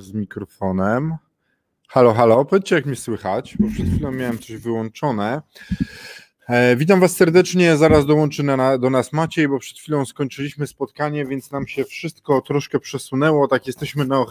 Z mikrofonem. Halo, halo, powiedzcie jak mi słychać, bo przed chwilą miałem coś wyłączone. E, witam Was serdecznie, zaraz dołączy na, do nas Maciej, bo przed chwilą skończyliśmy spotkanie, więc nam się wszystko troszkę przesunęło, tak jesteśmy na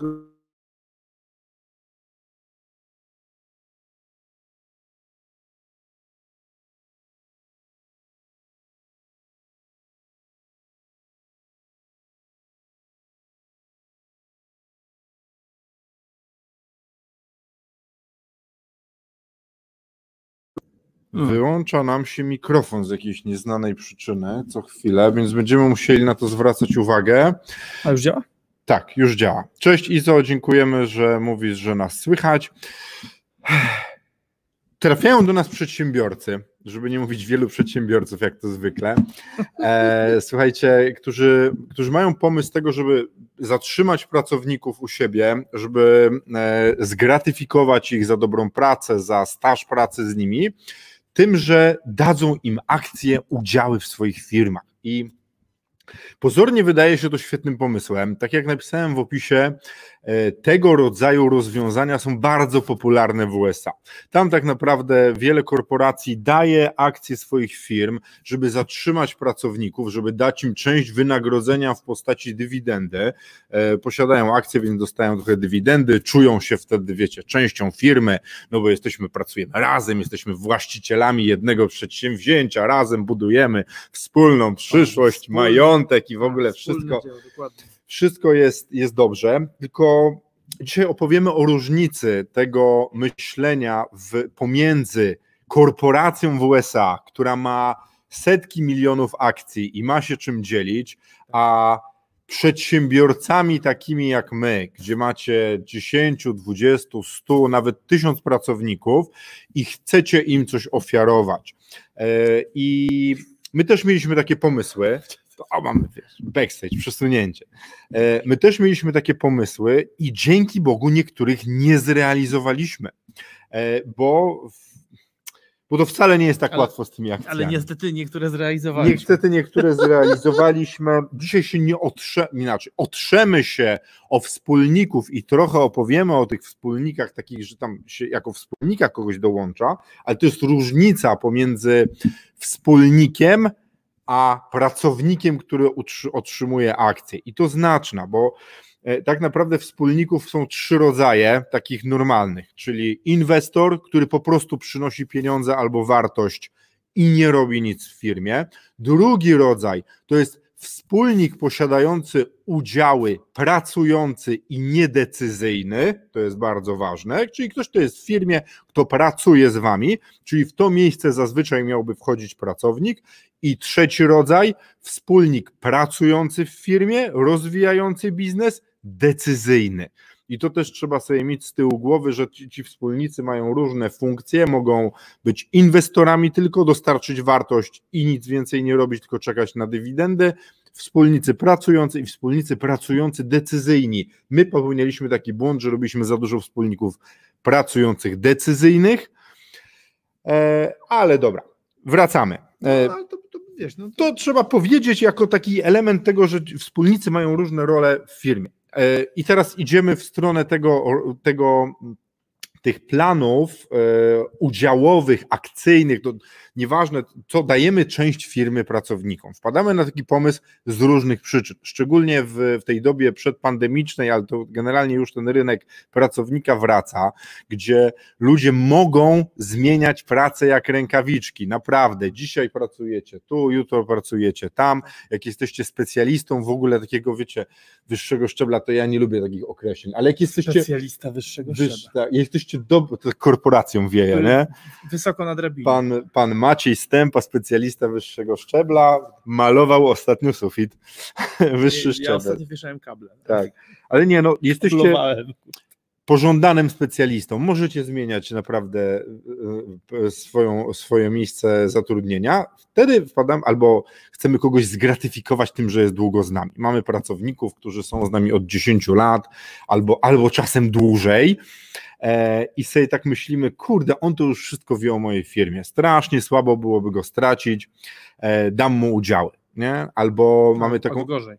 Wyłącza nam się mikrofon z jakiejś nieznanej przyczyny co chwilę, więc będziemy musieli na to zwracać uwagę. A już działa? Tak, już działa. Cześć Izo, dziękujemy, że mówisz, że nas słychać. Trafiają do nas przedsiębiorcy, żeby nie mówić wielu przedsiębiorców, jak to zwykle. E, słuchajcie, którzy, którzy mają pomysł tego, żeby zatrzymać pracowników u siebie, żeby e, zgratyfikować ich za dobrą pracę, za staż pracy z nimi tym, że dadzą im akcje, udziały w swoich firmach. I pozornie wydaje się to świetnym pomysłem. Tak jak napisałem w opisie, E, tego rodzaju rozwiązania są bardzo popularne w USA. Tam tak naprawdę wiele korporacji daje akcje swoich firm, żeby zatrzymać pracowników, żeby dać im część wynagrodzenia w postaci dywidendy. E, posiadają akcje, więc dostają trochę dywidendy, czują się wtedy, wiecie, częścią firmy, no bo jesteśmy, pracujemy razem, jesteśmy właścicielami jednego przedsięwzięcia, razem budujemy wspólną przyszłość, majątek i w ogóle wszystko. Wszystko jest, jest dobrze, tylko dzisiaj opowiemy o różnicy tego myślenia w, pomiędzy korporacją w USA, która ma setki milionów akcji i ma się czym dzielić, a przedsiębiorcami takimi jak my, gdzie macie 10, 20, 100, nawet 1000 pracowników i chcecie im coś ofiarować. E, I my też mieliśmy takie pomysły o mamy, wiesz, backstage, przesunięcie. E, my też mieliśmy takie pomysły i dzięki Bogu niektórych nie zrealizowaliśmy, e, bo bo to wcale nie jest tak ale, łatwo z tymi akcjami. Ale niestety niektóre zrealizowaliśmy. Niestety niektóre zrealizowaliśmy. Dzisiaj się nie otrze, inaczej, otrzemy się o wspólników i trochę opowiemy o tych wspólnikach, takich, że tam się jako wspólnika kogoś dołącza, ale to jest różnica pomiędzy wspólnikiem a pracownikiem, który otrzymuje akcje. I to znaczna, bo e, tak naprawdę wspólników są trzy rodzaje takich normalnych, czyli inwestor, który po prostu przynosi pieniądze albo wartość i nie robi nic w firmie. Drugi rodzaj to jest wspólnik posiadający udziały, pracujący i niedecyzyjny, to jest bardzo ważne, czyli ktoś, kto jest w firmie, kto pracuje z wami, czyli w to miejsce zazwyczaj miałby wchodzić pracownik. I trzeci rodzaj, wspólnik pracujący w firmie, rozwijający biznes, decyzyjny. I to też trzeba sobie mieć z tyłu głowy, że ci, ci, wspólnicy mają różne funkcje, mogą być inwestorami tylko, dostarczyć wartość i nic więcej nie robić, tylko czekać na dywidendy. Wspólnicy pracujący i wspólnicy pracujący decyzyjni. My popełnialiśmy taki błąd, że robiliśmy za dużo wspólników pracujących decyzyjnych, e, ale dobra, wracamy. E, no, to, to, wiesz, no to... to trzeba powiedzieć jako taki element tego, że wspólnicy mają różne role w firmie. E, I teraz idziemy w stronę tego, tego tych planów e, udziałowych, akcyjnych, to nieważne co, dajemy część firmy pracownikom. Wpadamy na taki pomysł z różnych przyczyn, szczególnie w, w tej dobie przedpandemicznej, ale to generalnie już ten rynek pracownika wraca, gdzie ludzie mogą zmieniać pracę jak rękawiczki. Naprawdę, dzisiaj pracujecie tu, jutro pracujecie tam. Jak jesteście specjalistą w ogóle takiego, wiecie, wyższego szczebla, to ja nie lubię takich określeń, ale jak jesteście. Specjalista wyższego Wyż, szczebla. tak, jesteście to korporacją wieje, nie? Wysoko na drabinie. Pan, pan Maciej Stępa, specjalista wyższego szczebla, malował ostatnio sufit. Wyższy Ja szczebel. ostatnio wieszałem kable. Tak. Ale nie, no, jesteście. Pożądanym specjalistą. Możecie zmieniać naprawdę y, y, swoją, swoje miejsce zatrudnienia. Wtedy wpadam, albo chcemy kogoś zgratyfikować tym, że jest długo z nami. Mamy pracowników, którzy są z nami od 10 lat, albo, albo czasem dłużej. E, I sobie tak myślimy, kurde, on to już wszystko wie o mojej firmie. Strasznie słabo byłoby go stracić, e, dam mu udziały. Nie? Albo mamy taką. Albo gorzej.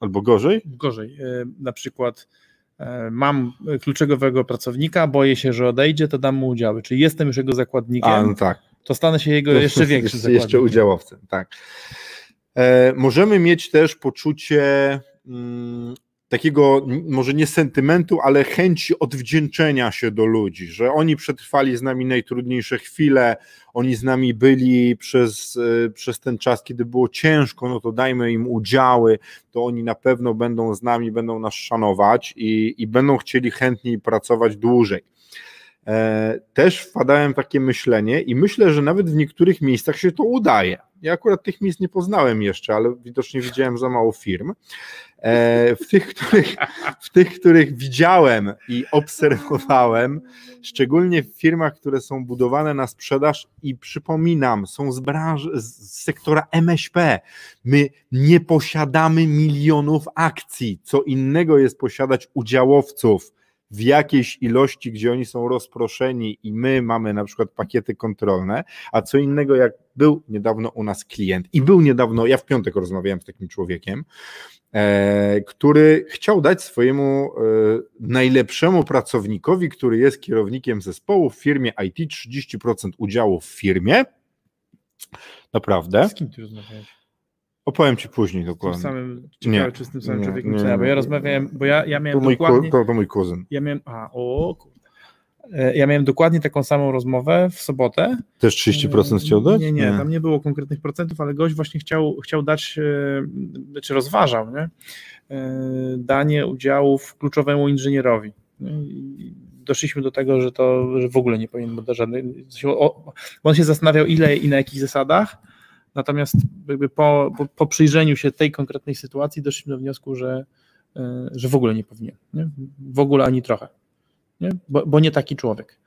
Albo gorzej? Gorzej. E, Na przykład e, mam kluczowego pracownika, boję się, że odejdzie, to dam mu udziały. Czyli jestem już jego zakładnikiem, A, no tak. to stanę się jego jeszcze większym jeszcze, zakładnikiem. jeszcze udziałowcem, tak. E, możemy mieć też poczucie mm, takiego, może nie sentymentu, ale chęci odwdzięczenia się do ludzi, że oni przetrwali z nami najtrudniejsze chwile, oni z nami byli przez, e, przez ten czas, kiedy było ciężko, no to dajmy im udziały, to oni na pewno będą z nami, będą nas szanować i, i będą chcieli chętniej pracować dłużej. E, też wpadałem w takie myślenie i myślę, że nawet w niektórych miejscach się to udaje. Ja akurat tych miejsc nie poznałem jeszcze, ale widocznie widziałem za mało firm. E, W tych, których, w tych, których widziałem i obserwowałem, szczególnie w firmach, które są budowane na sprzedaż i przypominam, są z branży, z sektora MŚP. My nie posiadamy milionów akcji. Co innego jest posiadać udziałowców w jakiejś ilości, gdzie oni są rozproszeni i my mamy na przykład pakiety kontrolne, a co innego jak był niedawno u nas klient i był niedawno, ja w piątek rozmawiałem z takim człowiekiem, e, który chciał dać swojemu e, najlepszemu pracownikowi, który jest kierownikiem zespołu w firmie IT, 30% udziału w firmie. Naprawdę. Z kim ty rozmawiałeś? Opowiem ci później dokładnie. samym, ciekawe, Nie, czy z tym samym nie, człowiekiem, nie, co ja, bo nie. ja rozmawiałem, bo ja, ja To miałem mój, ku, dokładnie, to, to mój kuzyn. ja miałem, a, o kurde. E, Ja miałem dokładnie taką samą rozmowę w sobotę. Też 30% chciał dać? Nie, nie, tam nie było konkretnych procentów, ale gość właśnie chciał, chciał dać, e, czy rozważał, nie? E, danie udziałów kluczowemu inżynierowi. Nie? I Doszliśmy do tego, że to że w ogóle nie powinien być żadnej. On się zastanawiał, ile i na jakich zasadach. Natomiast jakby po, po, po przyjrzeniu się tej konkretnej sytuacji doszliśmy do wniosku, że, e, że w ogóle nie powinien. Nie? W ogóle ani trochę. Nie? Bo, bo nie taki człowiek.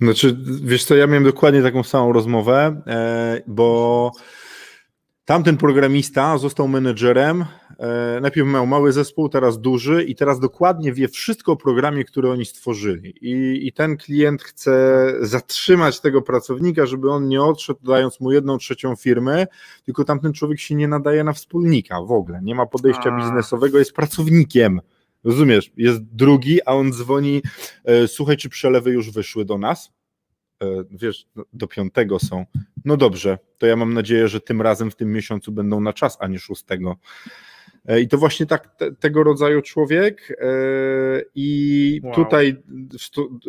Znaczy, wiesz co, ja miałem dokładnie taką samą rozmowę, e, bo tamten programista został menedżerem, e, najpierw miał mały zespół, teraz duży i teraz dokładnie wie wszystko o programie, który oni stworzyli i, i ten klient chce zatrzymać tego pracownika, żeby on nie odszedł, dając mu jedną trzecią firmy, tylko tamten człowiek się nie nadaje na wspólnika w ogóle, nie ma podejścia biznesowego, jest pracownikiem. Rozumiesz, jest drugi, a on dzwoni, e, słuchaj, czy przelewy już wyszły do nas? E, wiesz, no, do piątego są. No dobrze, to ja mam nadzieję, że tym razem w tym miesiącu będą na czas, a nie szóstego. E, I to właśnie tak te, tego rodzaju człowiek. e, I Wow. tutaj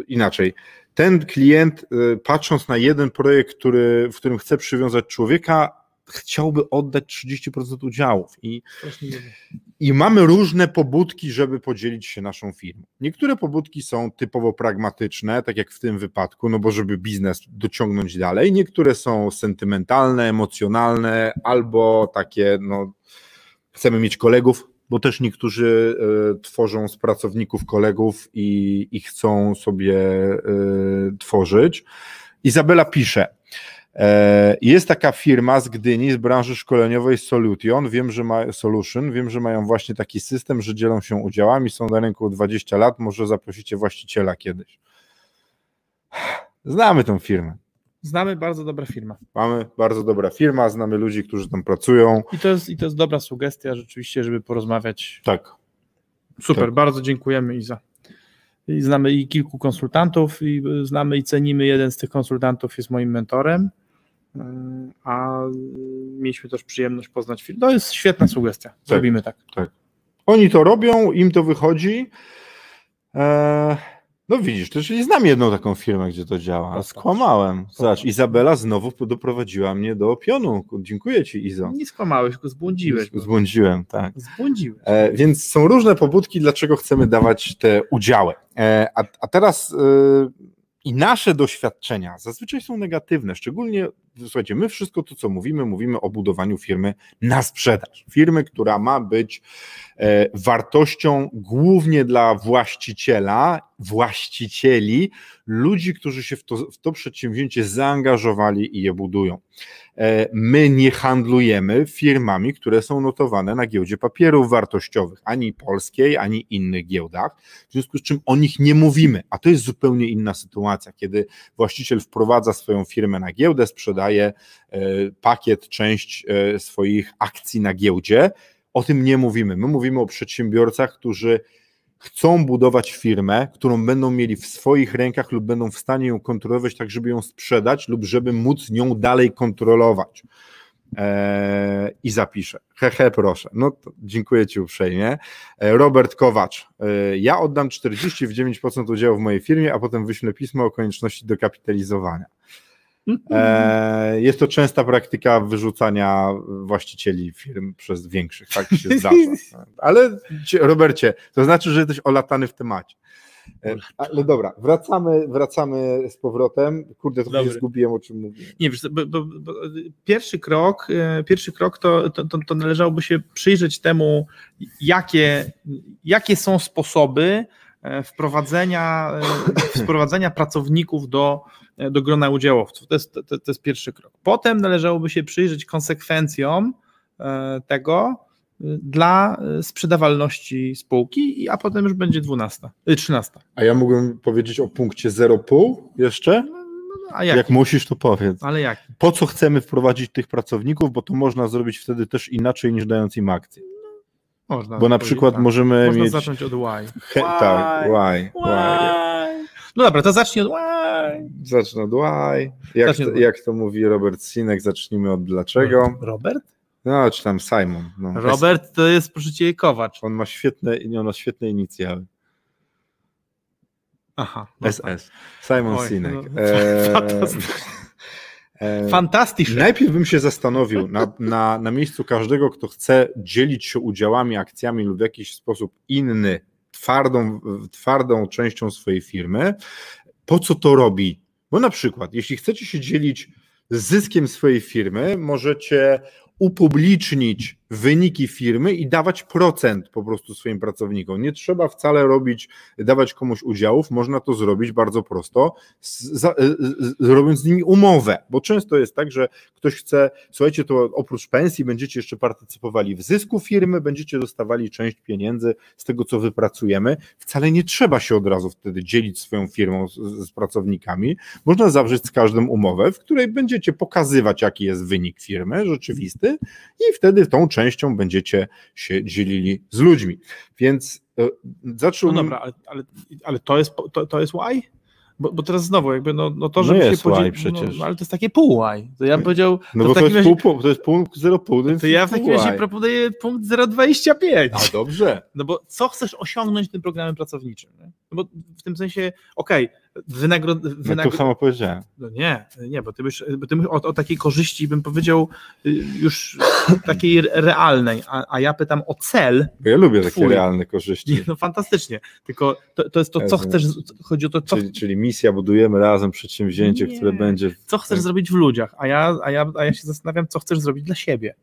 inaczej. Ten klient, patrząc na jeden projekt, który, w którym chce przywiązać człowieka, chciałby oddać 30% udziałów. I i mamy różne pobudki, żeby podzielić się naszą firmą. Niektóre pobudki są typowo pragmatyczne, tak jak w tym wypadku, no bo żeby biznes dociągnąć dalej. Niektóre są sentymentalne, emocjonalne, albo takie, no chcemy mieć kolegów, bo też niektórzy e, tworzą z pracowników kolegów i, i chcą sobie e, tworzyć. Izabela pisze, Jest taka firma z Gdyni, z branży szkoleniowej Solution, wiem, że ma Solution, wiem, że mają właśnie taki system, że dzielą się udziałami, są na rynku 20 lat, może zaprosicie właściciela kiedyś. Znamy tą firmę. Znamy bardzo dobra firma. Mamy bardzo dobra firma, znamy ludzi, którzy tam pracują. I to jest, i to jest dobra sugestia rzeczywiście, żeby porozmawiać. Tak. Super, Tak. bardzo dziękujemy Iza. I znamy i kilku konsultantów, i znamy i cenimy. Jeden z tych konsultantów jest moim mentorem, a mieliśmy też przyjemność poznać film. To jest świetna sugestia. Zrobimy tak. Oni to robią, im to wychodzi. Eee, no widzisz, to czyli znam jedną taką firmę, gdzie to działa. Popatrz. Skłamałem. Zobacz, Izabela znowu doprowadziła mnie do pionu. Dziękuję ci, Izo. Nie skłamałeś, tylko zbłądziłeś. Zbłądziłem, tak. Zbłądziłeś. E, więc są różne pobudki, dlaczego chcemy dawać te udziały. E, a, a teraz e, i nasze doświadczenia zazwyczaj są negatywne, szczególnie, słuchajcie, my wszystko to, co mówimy, mówimy o budowaniu firmy na sprzedaż. Firmy, która ma być e, wartością głównie dla właściciela, właścicieli, ludzi, którzy się w to, w to przedsięwzięcie zaangażowali i je budują. E, My nie handlujemy firmami, które są notowane na giełdzie papierów wartościowych, ani polskiej, ani innych giełdach, w związku z czym o nich nie mówimy, a to jest zupełnie inna sytuacja, kiedy właściciel wprowadza swoją firmę na giełdę, sprzedaje e, pakiet, część e, swoich akcji na giełdzie, o tym nie mówimy. My mówimy o przedsiębiorcach, którzy chcą budować firmę, którą będą mieli w swoich rękach lub będą w stanie ją kontrolować, tak żeby ją sprzedać lub żeby móc nią dalej kontrolować. Eee, I zapiszę. Hehe, proszę. No dziękuję Ci uprzejmie. E, Robert Kowacz. E, ja oddam 49% udziału w mojej firmie, a potem wyślę pismo o konieczności dokapitalizowania. E, Jest to częsta praktyka wyrzucania właścicieli firm przez większych, tak się zdarza. Ale cie- Robercie, to znaczy, że jesteś olatany w temacie. E, Ale dobra, wracamy, wracamy z powrotem. Kurde, trochę się zgubiłem, o czym mówiłem. Nie, wiesz, bo, bo, bo pierwszy krok, e, pierwszy krok to, to, to, to należałoby się przyjrzeć temu, jakie, jakie są sposoby wprowadzenia, e, wprowadzenia pracowników do, e, do grona udziałowców. To jest, to, to jest pierwszy krok. Potem należałoby się przyjrzeć konsekwencjom e, tego e, dla e, sprzedawalności spółki, a potem już będzie 12, e, 13. A ja mógłbym powiedzieć o punkcie 0,5 jeszcze? A jak? Jak musisz, to powiedz. Ale jak? Po co chcemy wprowadzić tych pracowników, bo to można zrobić wtedy też inaczej niż dając im akcje. Można Bo na przykład tak. możemy Można mieć... zacząć od why. He, tak, why, why. Why? No dobra, to zacznij od why. Zacznę od why. Jak, Zacznij to, od why. jak to mówi Robert Sinek, zacznijmy od dlaczego. Robert? No, czy tam Simon. No. Robert to jest, proszę cię, Kowacz. On ma świetne, on ma świetne inicjały. Aha. no SS. Simon Oj, Sinek. no, E, fantastycznie. e, Fantastycznie. Najpierw bym się zastanowił na, na, na miejscu każdego, kto chce dzielić się udziałami, akcjami lub w jakiś sposób inny, twardą, twardą częścią swojej firmy, po co to robi? Bo na przykład, jeśli chcecie się dzielić zyskiem swojej firmy, możecie upublicznić wyniki firmy i dawać procent po prostu swoim pracownikom. Nie trzeba wcale robić, dawać komuś udziałów, można to zrobić bardzo prosto, z, z, z, robiąc z nimi umowę, bo często jest tak, że ktoś chce, słuchajcie, to oprócz pensji będziecie jeszcze partycypowali w zysku firmy, będziecie dostawali część pieniędzy z tego, co wypracujemy. Wcale nie trzeba się od razu wtedy dzielić swoją firmą z pracownikami. Można zawrzeć z każdym umowę, w której będziecie pokazywać, jaki jest wynik firmy rzeczywisty i wtedy tą częścią będziecie się dzielili z ludźmi. Więc e, No zacząłbym... dobra, ale, ale, ale to jest to, to jest why? Bo, bo teraz znowu jakby no, no to, No żeby jest się podzielić, why przecież. No, ale to jest takie pół why. To ja bym powiedział, No to bo to jest, razie, pół, to jest punkt 0,5, więc to ja w takim razie łaj. proponuję punkt 0,25. A dobrze. No bo co chcesz osiągnąć tym programem pracowniczym? Nie? No bo w tym sensie, okej, wynagro... No wynagro... to samo powiedziałem. No nie, nie, bo ty byś, bo ty byś o, o takiej korzyści bym powiedział y, już takiej realnej, a, a ja pytam o cel. Bo ja lubię takie Twój. realne korzyści. Nie, No fantastycznie, tylko to, to jest to, co chcesz, chodzi o to, co, Czyli, czyli misja, budujemy razem przedsięwzięcie, Nie. które będzie. co chcesz zrobić w ludziach, a ja, a, ja, a ja się zastanawiam, co chcesz zrobić dla siebie.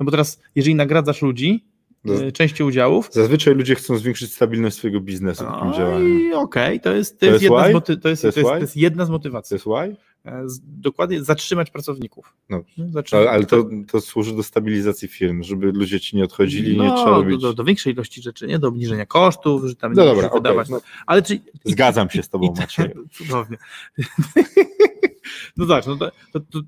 No bo teraz, jeżeli nagradzasz ludzi No. y, częścią udziałów, Zazwyczaj ludzie chcą zwiększyć stabilność swojego biznesu takim no działaniem. i okej, to jest, jedna z why? moty- to jest, why? to jest jedna z To motywacji. jest why? E, Dokładnie zatrzymać pracowników. No. Zatrzymać, Ale, ale to, to służy do stabilizacji firm, żeby ludzie ci nie odchodzili, nie no, trzeba robić. do, do, większej ilości rzeczy, nie? Do obniżenia kosztów, że tam No nie dobra, okej, wydawać. no, Ale czy, zgadzam się z tobą, Maciej. Cudownie. No tak, no to,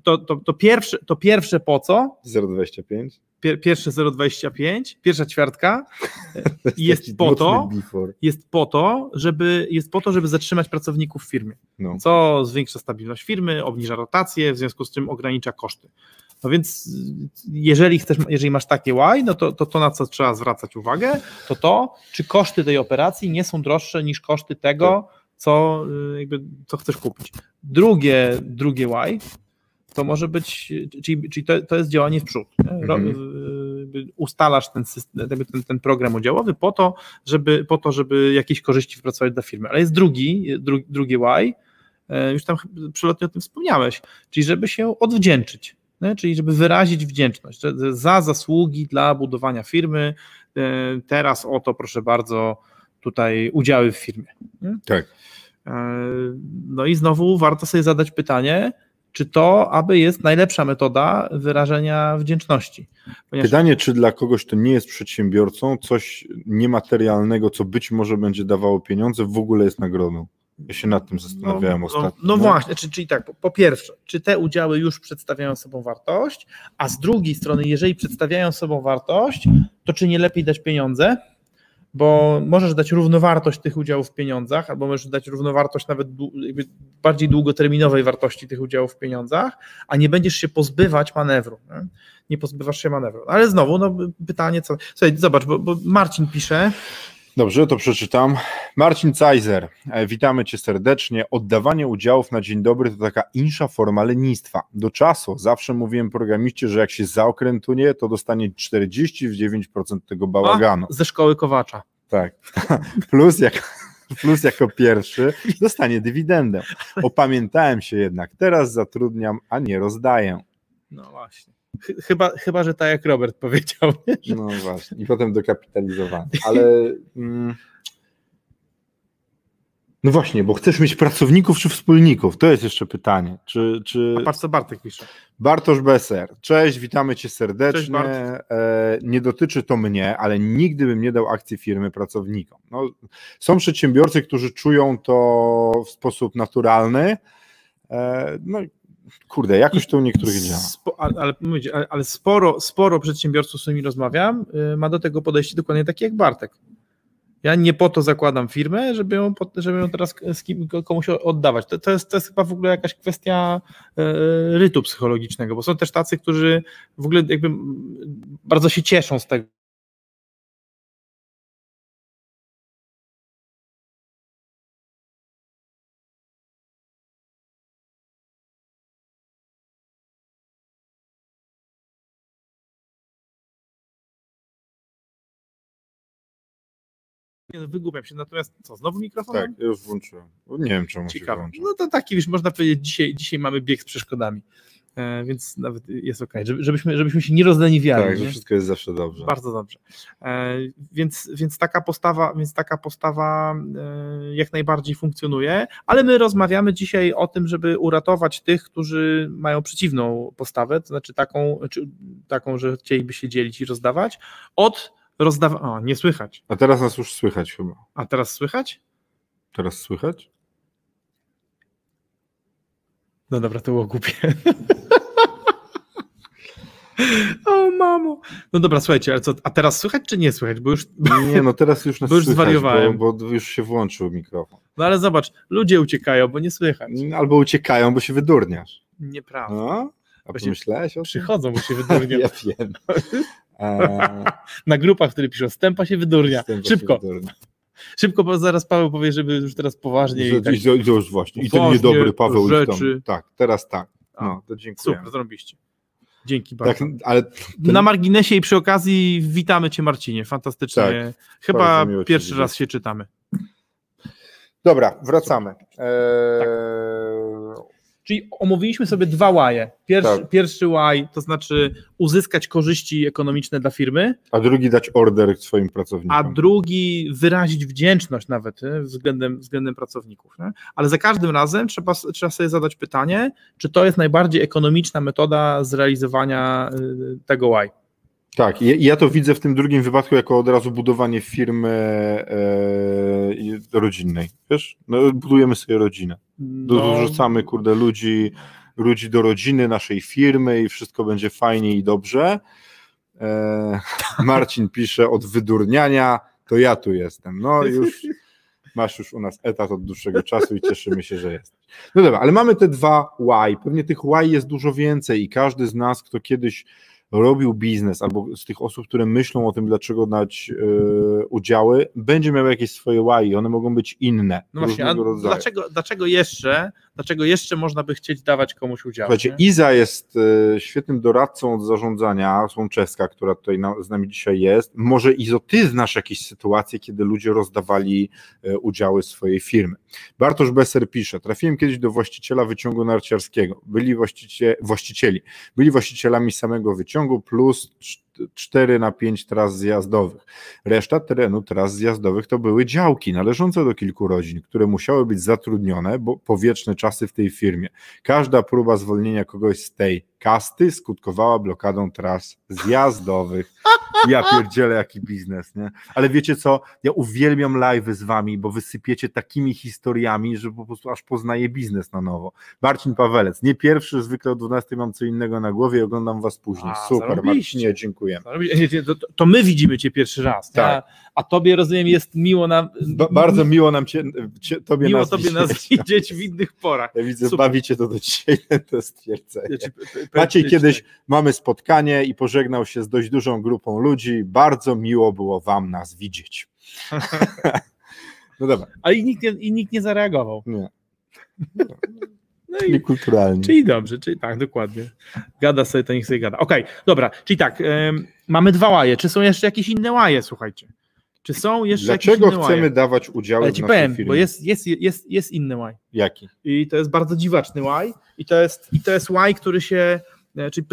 to, to, to, pierwsze, to pierwsze po co? 0,25? Pier, pierwsze 0,25, pierwsza ćwiartka jest po to, jest po to, żeby, jest po to, żeby zatrzymać pracowników w firmie. No. Co zwiększa stabilność firmy, obniża rotację, w związku z czym ogranicza koszty. No więc jeżeli chcesz, jeżeli masz takie Y, no to, to to, na co trzeba zwracać uwagę, to to, czy koszty tej operacji nie są droższe niż koszty tego, tak. Co, y, jakby, co chcesz kupić. Drugie, drugie Y to może być, czyli, czyli to, to jest działanie w przód. Mhm. Ustalasz ten, system, ten, ten program udziałowy po to, żeby, po to, żeby jakieś korzyści wpracować dla firmy. Ale jest drugi, dru, drugie Y, już tam przelotnie o tym wspomniałeś, czyli żeby się odwdzięczyć czyli żeby wyrazić wdzięczność za zasługi dla budowania firmy. Teraz oto, proszę bardzo, tutaj udziały w firmie. Tak. E, no i znowu warto sobie zadać pytanie, czy to aby jest najlepsza metoda wyrażenia wdzięczności. Ponieważ... Pytanie, czy dla kogoś, kto nie jest przedsiębiorcą, coś niematerialnego, co być może będzie dawało pieniądze, w ogóle jest nagrodą. Ja się nad tym zastanawiałem no, ostatnio. No, no właśnie, czyli, czyli tak, po, po, pierwsze, czy te udziały już przedstawiają sobą wartość, a z drugiej strony, jeżeli przedstawiają sobą wartość, to czy nie lepiej dać pieniądze? Bo możesz dać równowartość tych udziałów w pieniądzach, albo możesz dać równowartość nawet bardziej długoterminowej wartości tych udziałów w pieniądzach, a nie będziesz się pozbywać manewru. Nie, nie pozbywasz się manewru. Ale znowu, no, pytanie, co. Słuchaj, zobacz, bo, bo Marcin pisze, Dobrze, to przeczytam. Marcin Cajzer, e, witamy Cię serdecznie. Oddawanie udziałów na dzień dobry to taka insza forma lenistwa. Do czasu zawsze mówiłem programiście, że jak się zaokrętuje, to dostanie 49% tego bałaganu. A, ze szkoły Kowacza. Tak. Plus jak, plus jako pierwszy dostanie dywidendę. Opamiętałem się jednak, teraz zatrudniam, a nie rozdaję. No właśnie. Chyba, chyba, że tak jak Robert powiedział. No właśnie, i potem dokapitalizowany. Ale. Mm, no właśnie, bo chcesz mieć pracowników czy wspólników? To jest jeszcze pytanie. Czy, czy... A patrz co Bartek pisze. Bartosz Beser. Cześć, witamy cię serdecznie. Cześć, e, nie dotyczy to mnie, ale nigdy bym nie dał akcji firmy pracownikom. No, są przedsiębiorcy, którzy czują to w sposób naturalny. E, no Kurde, jakoś to u niektórych działa. Spo, ale, ale sporo, sporo przedsiębiorców, z którymi rozmawiam, y, ma do tego podejście dokładnie takie jak Bartek. Ja nie po to zakładam firmę, żeby ją, żeby ją teraz komuś oddawać. To, to, jest, to jest chyba w ogóle jakaś kwestia y, rytu psychologicznego, bo są też tacy, którzy w ogóle jakby bardzo się cieszą z tego, Nie, no, wygłupiam się, natomiast co, znowu mikrofon? Tak, już włączyłem. Nie wiem, czemu Ciekawe. się włączył. No to taki, wiesz, można powiedzieć, dzisiaj, dzisiaj mamy bieg z przeszkodami. E, więc nawet jest ok, żebyśmy, żebyśmy się nie rozleniwiali. Tak, nie? że wszystko jest zawsze dobrze. Bardzo dobrze. E, więc, więc taka postawa, więc taka postawa e, jak najbardziej funkcjonuje, ale my rozmawiamy dzisiaj o tym, żeby uratować tych, którzy mają przeciwną postawę, to znaczy taką, czy, taką że chcieliby się dzielić i rozdawać, od rozdawa... O, nie słychać. A teraz nas już słychać chyba. A teraz słychać? Teraz słychać? No dobra, to było głupie. O mamo. No dobra, słuchajcie, ale co, a teraz słychać czy nie słychać? Bo już. Nie, no teraz już nas bo już słychać, zwariowałem. Bo, bo, już się włączył mikrofon. No ale zobacz, ludzie uciekają, bo nie słychać. Albo uciekają, bo się wydurniasz. Nieprawda. No? A pomyślałeś o tym? Przychodzą, bo się wydurnią. ja wiem. Na grupach, które piszą, stępa się wydurnia. Stępa Szybko. Się wydurnia. Szybko, bo zaraz Paweł powie, żeby już teraz poważnie. I, tak, już właśnie. I ten niedobry Paweł rzeczy. Tak, teraz tak. No, to dziękuję. Super, zrobiliście. Dzięki bardzo. Tak, ale ten... Na marginesie i przy okazji witamy Cię Marcinie, fantastycznie. Tak, Chyba pierwszy raz się czytamy. Dobra, wracamy. Eee... Tak. Czyli omówiliśmy sobie dwa łaje. Pierwszy, tak. pierwszy łaj to znaczy uzyskać korzyści ekonomiczne dla firmy. A drugi dać order swoim pracownikom. A drugi wyrazić wdzięczność nawet względem, względem pracowników. Nie? Ale za każdym razem trzeba, trzeba sobie zadać pytanie, czy to jest najbardziej ekonomiczna metoda zrealizowania y, tego łaj. Tak, ja, to widzę w tym drugim wypadku jako od razu budowanie firmy e, rodzinnej. Wiesz, no, budujemy sobie rodzinę. No. Dorzucamy, kurde, ludzi, ludzi do rodziny naszej firmy i wszystko będzie fajnie i dobrze. E, Marcin pisze od wydurniania, to ja tu jestem. No już masz już u nas etat od dłuższego czasu i cieszymy się, że jesteś. No dobra, ale mamy te dwa why. Pewnie tych why jest dużo więcej i każdy z nas, kto kiedyś robił biznes, albo z tych osób, które myślą o tym, dlaczego dać yy, udziały, będzie miał jakieś swoje why, one mogą być inne. No właśnie, dlaczego, dlaczego jeszcze, dlaczego jeszcze można by chcieć dawać komuś udział? Słuchajcie, nie? Iza jest yy, świetnym doradcą od zarządzania, Słomczewska, która tutaj z nami dzisiaj jest. Może Izo, ty znasz jakieś sytuacje, kiedy ludzie rozdawali yy, udziały swojej firmy. Bartosz Besser pisze, trafiłem kiedyś do właściciela wyciągu narciarskiego, byli właścicie, właścicieli, byli właścicielami samego wyciągu, ciągu plus 4 na 5 tras zjazdowych. Reszta terenu tras zjazdowych to były działki należące do kilku rodzin, które musiały być zatrudnione, bo powieczne czasy w tej firmie. Każda próba zwolnienia kogoś z tej kasty skutkowała blokadą tras zjazdowych. Ja pierdzielę jaki biznes, nie? Ale wiecie co, ja uwielbiam live'y z wami, bo wysypiecie takimi historiami, że po prostu aż poznaję biznes na nowo. Marcin Pawelec, nie pierwszy, zwykle o 12 mam co innego na głowie i oglądam was później. A, Super, Marcinie, dziękuję. To, to, my widzimy cię pierwszy raz, tak. a, a tobie rozumiem jest miło nam... Ba bardzo miło nam cię, cię tobie miło nas tobie widzieć. nas widzieć w innych porach. Ja widzę, Super. bawicie to do dzisiaj, to stwierdzenie. Znaczy, Maciej, kiedyś mamy spotkanie i pożegnał się z dość dużą grupą ludzi. Bardzo miło było Wam nas widzieć. no dobra. Ale i nikt nie, i nikt nie zareagował. Nie. No czyli i, kulturalnie. Czyli dobrze, czyli tak, dokładnie. Gada sobie, to niech sobie gada. Okej, okay, dobra, czyli tak, mamy dwa łaje. Czy są jeszcze jakieś inne łaje, słuchajcie? Czy są jeszcze Dlaczego jakieś inne chcemy łaje? dawać udział Ale ci powiem, bo jest, jest, jest, jest inny łaj. Jaki? I to jest bardzo dziwaczny łaj i to jest, i to jest łaj, który się E, czyli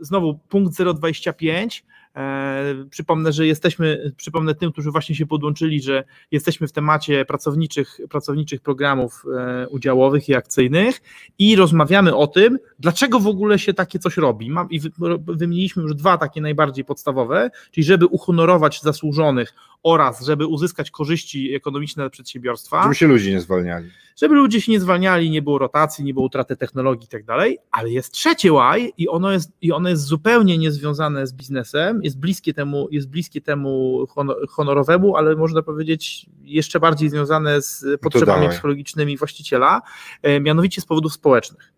znowu punkt 025. E, przypomnę, że jesteśmy, przypomnę tym, którzy właśnie się podłączyli, że jesteśmy w temacie pracowniczych, pracowniczych programów e, udziałowych i akcyjnych i rozmawiamy o tym, dlaczego w ogóle się takie coś robi. Mam, I wymieniliśmy już dwa takie najbardziej podstawowe, czyli żeby uhonorować zasłużonych oraz żeby uzyskać korzyści ekonomiczne dla przedsiębiorstwa. Żeby się ludzie nie zwalniali. Żeby ludzie się nie zwalniali, nie było rotacji, nie było utraty technologii i tak dalej, ale jest trzecie why i ono jest, i ono jest zupełnie niezwiązane z biznesem, jest bliskie temu, jest bliskie temu honorowemu, ale można powiedzieć jeszcze bardziej związane z no potrzebami psychologicznymi właściciela, e, mianowicie z powodów społecznych.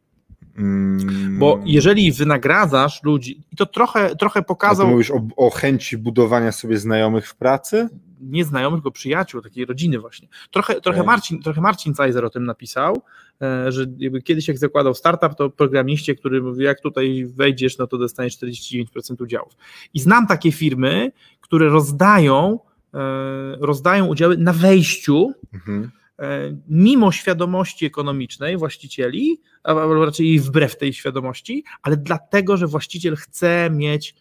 Mm. Bo jeżeli wynagradzasz ludzi, i to trochę, trochę pokazał. A ty mówisz o, o chęci budowania sobie znajomych w pracy? Nie znajomych, tylko przyjaciół, takiej rodziny właśnie. Trochę, trochę, Marcin, trochę Marcin Cajzer o tym napisał, e, że kiedyś jak zakładał startup, to programiście, który mówi, jak tutaj wejdziesz, no to dostaniesz 49% udziałów. I znam takie firmy, które rozdają, e, rozdają udziały na wejściu, mhm mimo świadomości ekonomicznej właścicieli, albo raczej wbrew tej świadomości, ale dlatego, że właściciel chce mieć e,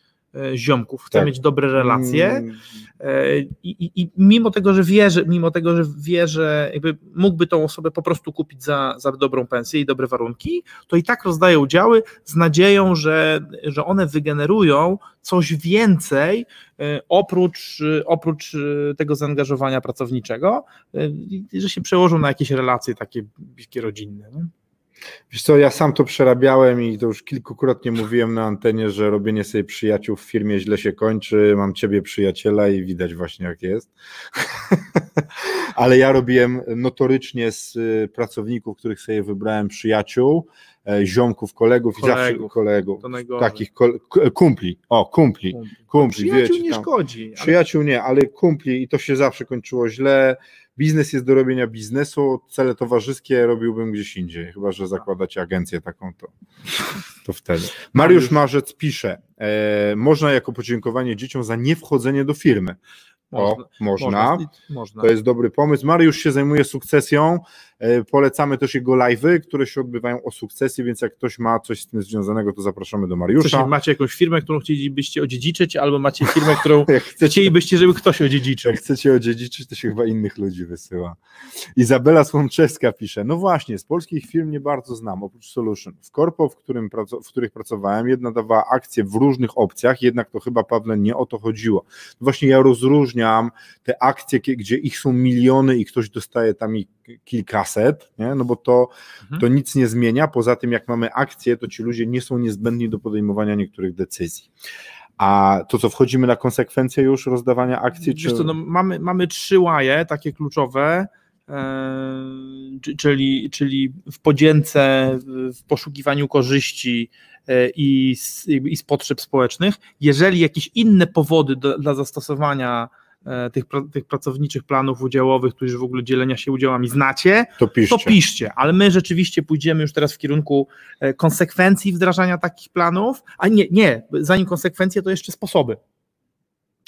ziomków, chce tak. mieć dobre relacje mm. e, I, i, i, mimo tego, że wie, że, mimo tego, że wie, że jakby mógłby tą osobę po prostu kupić za, za dobrą pensję i dobre warunki, to i tak rozdaje udziały z nadzieją, że, że one wygenerują coś więcej e, oprócz, e, oprócz e, tego zaangażowania pracowniczego, że się przełożą na jakieś relacje takie bliskie rodzinne. Nie? Wiesz co, ja sam to przerabiałem i to już kilkukrotnie mówiłem na antenie, że robienie sobie przyjaciół w firmie źle się kończy, mam ciebie przyjaciela i widać właśnie jak jest. Ale ja robiłem notorycznie z pracowników, których sobie wybrałem przyjaciół, ziomków, kolegów, kolegów i zawsze kolegów, takich kumpli, o kumpli, kumpli, kumpli Przyjaciół wiecie, nie tam, szkodzi. Ale... Przyjaciół nie, ale kumpli i to się zawsze kończyło źle, biznes jest do robienia biznesu, cele towarzyskie robiłbym gdzieś indziej, chyba, że zakładacie agencję taką, to, to wtedy. Mariusz Marzec pisze, e, można jako podziękowanie dzieciom za niewchodzenie do firmy. O, można. Można. można. To jest dobry pomysł. Mariusz się zajmuje sukcesją. E, polecamy też jego live'y, które się odbywają o sukcesji, więc jak ktoś ma coś z tym związanego, to zapraszamy do Mariusza. Coś, macie jakąś firmę, którą chcielibyście odziedziczyć, albo macie firmę, którą chcecie, chcielibyście, żeby ktoś odziedziczył. Jak chcecie odziedziczyć, to się chyba innych ludzi wysyła. Izabela Słomczewska pisze, no właśnie, z polskich firm nie bardzo znam, oprócz Solution. W korpo, w, którym, w których pracowałem, jedna dawała akcje w różnych opcjach, jednak to chyba, Pawle, nie o to chodziło. Właśnie ja rozróżniam te akcje, gdzie ich są miliony i ktoś dostaje tam kilkaset, nie? no bo to, Mhm. to nic nie zmienia. Poza tym, jak mamy akcje, to ci ludzie nie są niezbędni do podejmowania niektórych decyzji. A to co, wchodzimy na konsekwencje już rozdawania akcji? Wiesz co, no, mamy, mamy trzy łaje takie kluczowe, e, czy- czyli, czyli w podzięce, w poszukiwaniu korzyści e, i z, i z potrzeb społecznych. Jeżeli jakieś inne powody do, dla zastosowania tych, pra- tych pracowniczych planów udziałowych, tudzież w ogóle dzielenia się udziałami znacie, to piszcie. to piszcie, ale my rzeczywiście pójdziemy już teraz w kierunku e, konsekwencji wdrażania takich planów, a nie, nie, zanim konsekwencje, to jeszcze sposoby.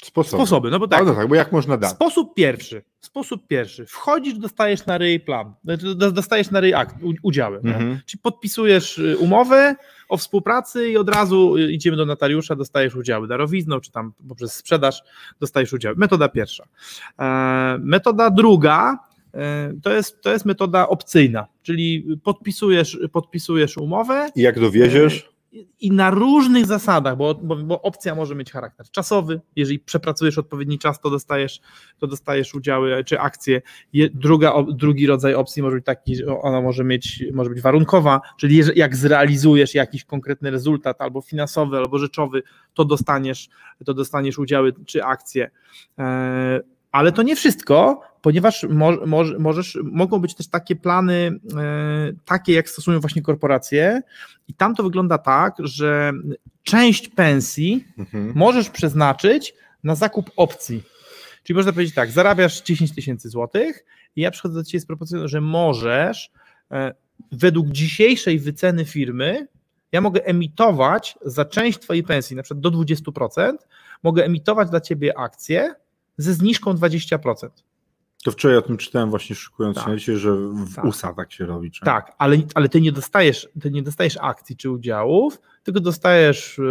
Sposoby. Sposoby, no bo tak. No tak, bo jak można dać? Sposób pierwszy. Sposób pierwszy. Wchodzisz, dostajesz na ryj plan. Znaczy, do- Dostajesz na ryj akt, udziały. Mhm. Czyli podpisujesz y, umowę o współpracy i od razu y, idziemy do notariusza, dostajesz udziały darowizną, czy tam poprzez sprzedaż dostajesz udziały. Metoda pierwsza. E, metoda druga e, to jest, to jest metoda opcyjna, czyli podpisujesz, podpisujesz umowę I jak dowieziesz? I na różnych zasadach, bo, bo, bo opcja może mieć charakter czasowy. Jeżeli przepracujesz odpowiedni czas, to dostajesz, to dostajesz udziały czy akcje. Je, druga, drugi rodzaj opcji może być taki, że ona może mieć, może być warunkowa, czyli jak zrealizujesz jakiś konkretny rezultat, albo finansowy, albo rzeczowy, to dostaniesz, to dostaniesz udziały czy akcje. Ale to nie wszystko, ponieważ mo, mo, możesz, mogą być też takie plany, e, takie jak stosują właśnie korporacje, i tam to wygląda tak, że część pensji Mhm. możesz przeznaczyć na zakup opcji. Czyli można powiedzieć tak, zarabiasz 10 tysięcy złotych i ja przychodzę do Ciebie z propozycją, że możesz e, według dzisiejszej wyceny firmy, ja mogę emitować za część Twojej pensji, na przykład do 20%, mogę emitować dla Ciebie akcje ze zniżką 20%. To wczoraj o tym czytałem właśnie szykując Tak. się że w Tak. USA tak się robi. Czy? Tak, ale, ale ty nie dostajesz, ty nie dostajesz akcji czy udziałów, tylko dostajesz y,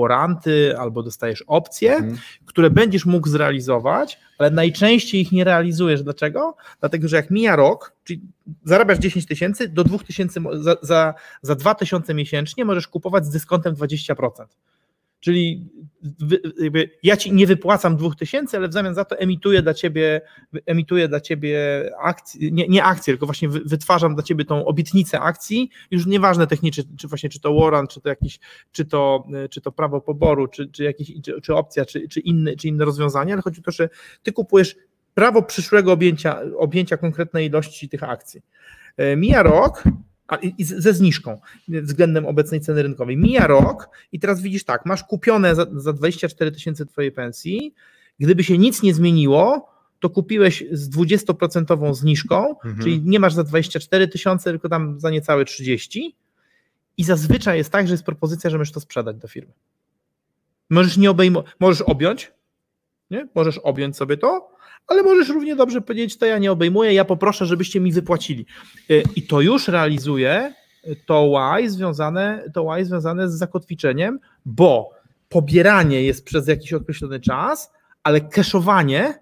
warranty albo dostajesz opcje, Mhm. które będziesz mógł zrealizować, ale najczęściej ich nie realizujesz. Dlaczego? Dlatego, że jak mija rok, czyli zarabiasz 10 tysięcy, do 2 tysięcy, mo- za, za, za 2 tysiące miesięcznie możesz kupować z dyskontem 20%. Czyli ja ci nie wypłacam 2000, ale w zamian za to emituję dla ciebie, emituję dla ciebie akcje, nie, nie akcje, tylko właśnie wy- wytwarzam dla ciebie tą obietnicę akcji. Już nieważne technicznie, czy właśnie czy to warrant, czy to jakiś, czy to, czy to prawo poboru, czy, czy, jakieś, czy, czy opcja, czy, czy, inne, czy inne rozwiązanie, ale chodzi o to, że ty kupujesz prawo przyszłego objęcia, objęcia konkretnej ilości tych akcji. E, Mija rok, a, i, ze zniżką względem obecnej ceny rynkowej. Mija rok i teraz widzisz tak, masz kupione za, za 24 tysięcy twojej pensji, gdyby się nic nie zmieniło, to kupiłeś z 20% zniżką, Mhm. czyli nie masz za 24 tysiące, tylko tam za niecałe 30 i zazwyczaj jest tak, że jest propozycja, że możesz to sprzedać do firmy. Możesz nie obejmo- możesz objąć, nie? możesz objąć sobie to, ale możesz równie dobrze powiedzieć, to ja nie obejmuję, ja poproszę, żebyście mi wypłacili. Y, I to już realizuje to Y związane, to y związane z zakotwiczeniem, bo pobieranie jest przez jakiś określony czas, ale cashowanie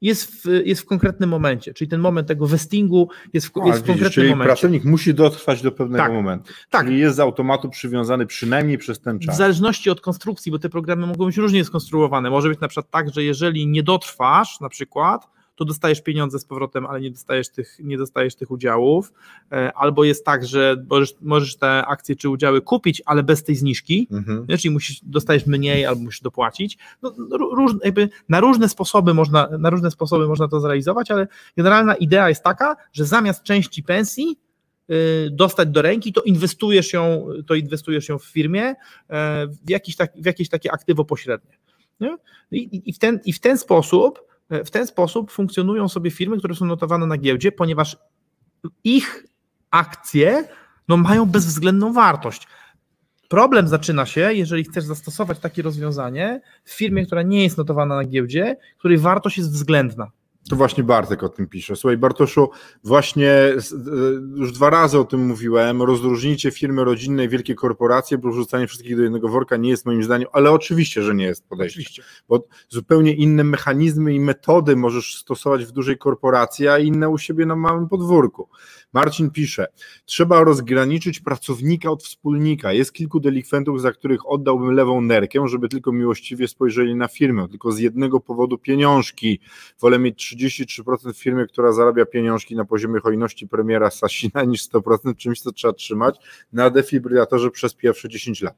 jest w, jest w konkretnym momencie, czyli ten moment tego vestingu jest w, A, jest w konkretnym czyli momencie. pracownik musi dotrwać do pewnego Tak. momentu. Tak. Czyli jest z automatu przywiązany przynajmniej przez ten W czas. zależności od konstrukcji, bo te programy mogą być różnie skonstruowane. Może być na przykład tak, że jeżeli nie dotrwasz na przykład, to dostajesz pieniądze z powrotem, ale nie dostajesz tych, nie dostajesz tych udziałów. E, Albo jest tak, że możesz, możesz te akcje czy udziały kupić, ale bez tej zniżki. Mhm. Czyli musisz, dostajesz mniej albo musisz dopłacić. No, no, róż, jakby na, różne sposoby można, na różne sposoby można to zrealizować, ale generalna idea jest taka, że zamiast części pensji y, dostać do ręki, to inwestujesz ją, to inwestujesz ją w firmie e, w jakieś, tak, w jakieś takie aktywo pośrednie. Nie? I, i- w ten, I w ten sposób w ten sposób funkcjonują sobie firmy, które są notowane na giełdzie, ponieważ ich akcje no, mają bezwzględną wartość. Problem zaczyna się, jeżeli chcesz zastosować takie rozwiązanie w firmie, która nie jest notowana na giełdzie, której wartość jest względna. To właśnie Bartek o tym pisze. Słuchaj, Bartoszu, właśnie już dwa razy o tym mówiłem. Rozróżnijcie firmy rodzinne i wielkie korporacje, bo wrzucanie wszystkich do jednego worka nie jest moim zdaniem, ale oczywiście, że nie jest podejście. Bo zupełnie inne mechanizmy i metody możesz stosować w dużej korporacji, a inne u siebie na małym podwórku. Marcin pisze, trzeba rozgraniczyć pracownika od wspólnika. Jest kilku delikwentów, za których oddałbym lewą nerkę, żeby tylko miłościwie spojrzeli na firmę, tylko z jednego powodu pieniążki. Wolę mieć 33% w firmie, która zarabia pieniążki na poziomie hojności premiera Sasina niż 100% czymś, co trzeba trzymać na defibrylatorze przez pierwsze 10 lat.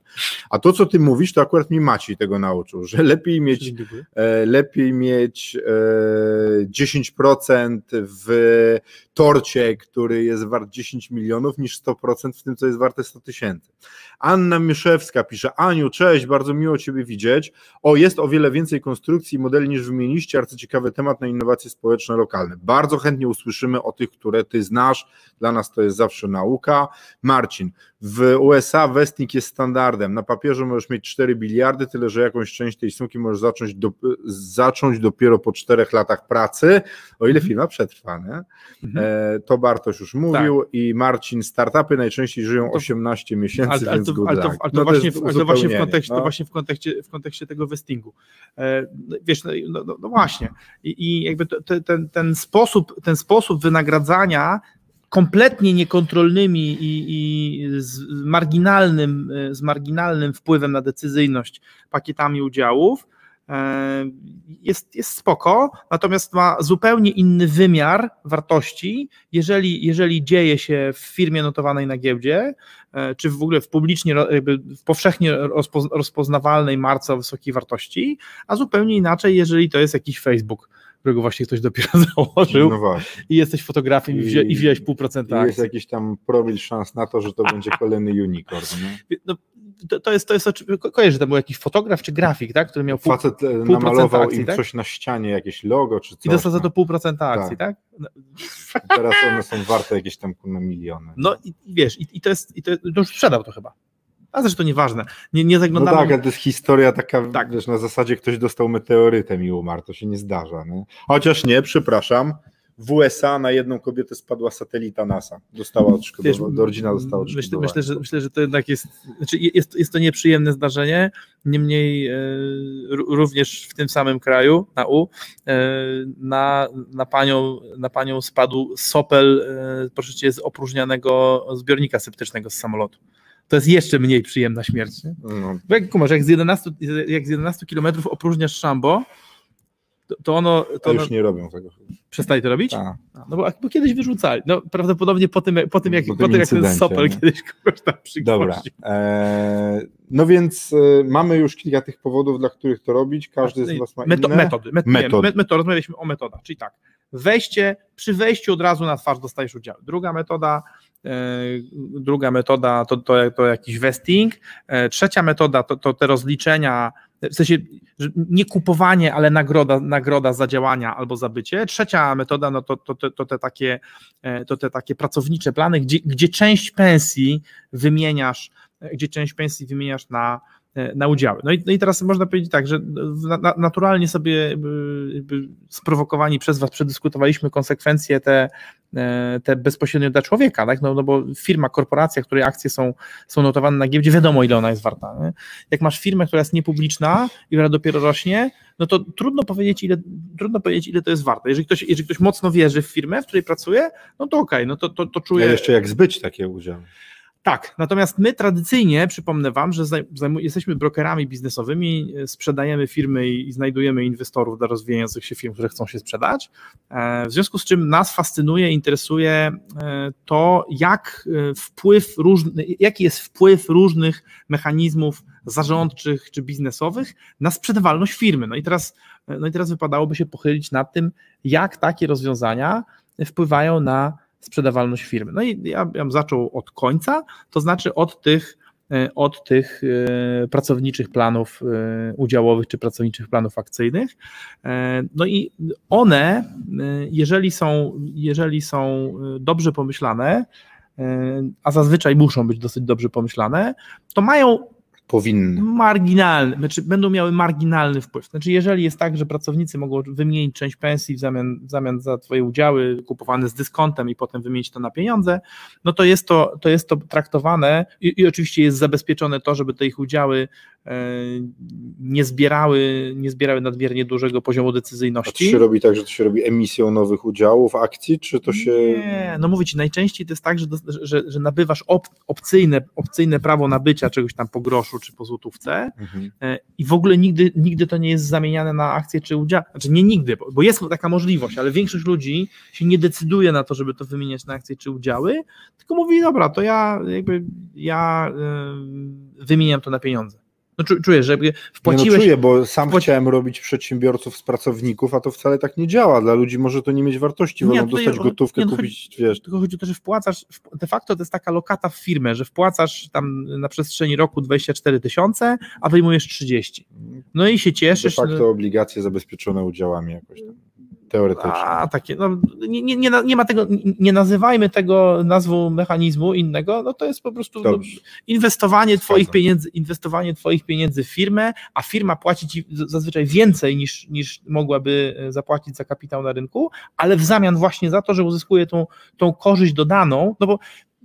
A to, co ty mówisz, to akurat mi Maciej tego nauczył, że lepiej mieć, e, lepiej mieć e, 10% w torcie, który jest wart 10 milionów, niż 100% w tym, co jest warte 100 tysięcy. Anna Myszewska pisze, Aniu, cześć, bardzo miło Ciebie widzieć. O, jest o wiele więcej konstrukcji i modeli niż wymieniliście, bardzo ciekawy temat na innowacje społeczne lokalne. Bardzo chętnie usłyszymy o tych, które Ty znasz, dla nas to jest zawsze nauka. Marcin, w USA vesting jest standardem, na papierze możesz mieć 4 biliardy, tyle że jakąś część tej sumki możesz zacząć, do, zacząć dopiero po 4 latach pracy, o ile firma przetrwa, nie? Mhm. E, to Bartosz już mówił tak. i Marcin, startupy najczęściej żyją 18 miesięcy, ale, więc ale to, ale to, ale to, no właśnie, to, to właśnie, w kontekście, no. to właśnie w kontekście, w kontekście tego vestingu. E, wiesz, no, no, no, no właśnie i, i jakby to, ten, ten, sposób, ten sposób wynagradzania kompletnie niekontrolnymi i, i, z, marginalnym, z marginalnym wpływem na decyzyjność pakietami udziałów, e, jest, jest spoko, natomiast ma zupełnie inny wymiar wartości, jeżeli, jeżeli dzieje się w firmie notowanej na giełdzie, e, czy w ogóle w publicznie, w powszechnie rozpoznawalnej marce o wysokiej wartości, a zupełnie inaczej, jeżeli to jest jakiś Facebook którego właśnie ktoś dopiero założył no i jesteś fotografem i, i, i wziąłeś pół procenta. Jest jakiś tam promil szans na to, że to będzie kolejny unicorn. Nie? No, to, to, jest, to jest, kojarzę, że to był jakiś fotograf czy grafik, tak, który miał pół, Facet e, pół namalował akcji, im tak? coś na ścianie, jakieś logo czy coś. I dostał za to no. pół procenta akcji, tak? tak? No. Teraz one są warte jakieś tam na miliony. No i wiesz, i, i to jest, i to, to już sprzedał to chyba. A zresztą nieważne. Nie, nie zaglądamy. No tak, ale to jest historia taka, tak. wiesz, na zasadzie ktoś dostał meteorytem i umarł, to się nie zdarza. Nie? Chociaż nie, przepraszam, w USA na jedną kobietę spadła satelita NASA. Dostała odszkodowanie, rodzina dostała odszkodowanie. Myślę, myślę, że, myślę, że to jednak jest, znaczy jest, jest to nieprzyjemne zdarzenie, niemniej e, również w tym samym kraju, na U, e, na, na, panią, na panią spadł sopel, e, proszę cię, z opróżnianego zbiornika septycznego z samolotu to jest jeszcze mniej przyjemna śmierć. Nie? No. Bo jak kumasz, jak z 11, jak z 11 kilometrów opróżniasz szambo, to, to ono... To już ono... nie robią tego. Przestali to robić? Tak. No bo, bo, kiedyś wyrzucali. No prawdopodobnie po tym, po tym jak, po, po tym, jak ten Sopel kiedyś kogoś tam Dobra. Eee, no więc e, mamy już kilka tych powodów, dla których to robić. Każdy z Was ma Meto, inne. Metody. Met, metody. Nie. Rozmawialiśmy o metodach, czyli tak. Wejście, przy wejściu od razu na twarz dostajesz udział. Druga metoda druga metoda to, to, to jakiś vesting. E, trzecia metoda to, to te rozliczenia, w sensie nie kupowanie, ale nagroda, nagroda za działania albo za bycie. Trzecia metoda no to, to, to, to, te, takie, e, to te takie pracownicze plany, gdzie, gdzie część pensji wymieniasz, gdzie część pensji wymieniasz na, E, na udziały. No i, no i teraz można powiedzieć tak, że na, naturalnie sobie sprowokowani przez Was przedyskutowaliśmy konsekwencje te, e, te bezpośrednio dla człowieka, tak? no, no bo firma, korporacja, której akcje są, są notowane na giełdzie, wiadomo ile ona jest warta. Nie? Jak masz firmę, która jest niepubliczna i która dopiero rośnie, no to trudno powiedzieć, ile, trudno powiedzieć, ile to jest warte. Jeżeli ktoś, jeżeli ktoś mocno wierzy w firmę, w której pracuje, no to okej, okay, no to, to, to czuje... A jeszcze jak zbyć takie udziały. Tak, natomiast my tradycyjnie, przypomnę Wam, że jesteśmy brokerami biznesowymi, e, sprzedajemy firmy i znajdujemy inwestorów dla rozwijających się firm, które chcą się sprzedać. E, w związku z czym nas fascynuje, interesuje e, to, jak wpływ różny, jaki jest wpływ różnych mechanizmów zarządczych czy biznesowych na sprzedawalność firmy. No i teraz, no i teraz wypadałoby się pochylić nad tym, jak takie rozwiązania wpływają na sprzedawalność firmy. No i ja bym zaczął od końca, to znaczy od tych, e, od tych e, pracowniczych planów e, udziałowych czy pracowniczych planów akcyjnych. No i one, jeżeli są, jeżeli są dobrze pomyślane, a zazwyczaj muszą być dosyć dobrze pomyślane, to mają powinny. Marginalny, znaczy będą miały marginalny wpływ. Znaczy, jeżeli jest tak, że pracownicy mogą wymienić część pensji w zamian, w zamian za Twoje udziały kupowane z dyskontem i potem wymienić to na pieniądze, no to jest to, to, jest to traktowane i, i oczywiście jest zabezpieczone to, żeby te ich udziały e, nie zbierały, nie zbierały nadmiernie dużego poziomu decyzyjności. A to się robi tak, że to się robi emisją nowych udziałów, akcji, czy to się... Nie, no mówię Ci, najczęściej to jest tak, że, że, że nabywasz op, opcyjne, opcyjne prawo nabycia czegoś tam po groszu, czy po złotówce Mhm. e, i w ogóle nigdy, nigdy to nie jest zamieniane na akcje czy udział. Znaczy nie nigdy, bo, bo jest taka możliwość, ale większość ludzi się nie decyduje na to, żeby to wymieniać na akcje czy udziały, tylko mówi, dobra, to ja jakby ja y, wymieniam to na pieniądze. No czu, czujesz, że jakby Nie no, wpłaciłeś, czuję, bo sam wpłaci- chciałem robić przedsiębiorców z pracowników, a to wcale tak nie działa. Dla ludzi może to nie mieć wartości, Nie, wolą dostać gotówkę, nie, no kupić, wiesz, tylko chodzi o to, że wpłacasz, de facto to jest taka lokata w firmę, że wpłacasz tam na przestrzeni roku 24 tysiące, a wyjmujesz 30. No i się de cieszysz. facto obligacje zabezpieczone udziałami jakoś tam, teoretycznie. A, takie, no, nie, nie, nie, nie ma tego, nie- nazywajmy tego nazwą mechanizmu innego, no to jest po prostu no, inwestowanie twoich Zgadzam. pieniędzy, inwestowanie twoich pieniędzy w firmę, a firma płaci ci zazwyczaj więcej niż, niż mogłaby e, zapłacić za kapitał na rynku, ale w zamian właśnie za to, że uzyskuje tą, tą korzyść dodaną, no bo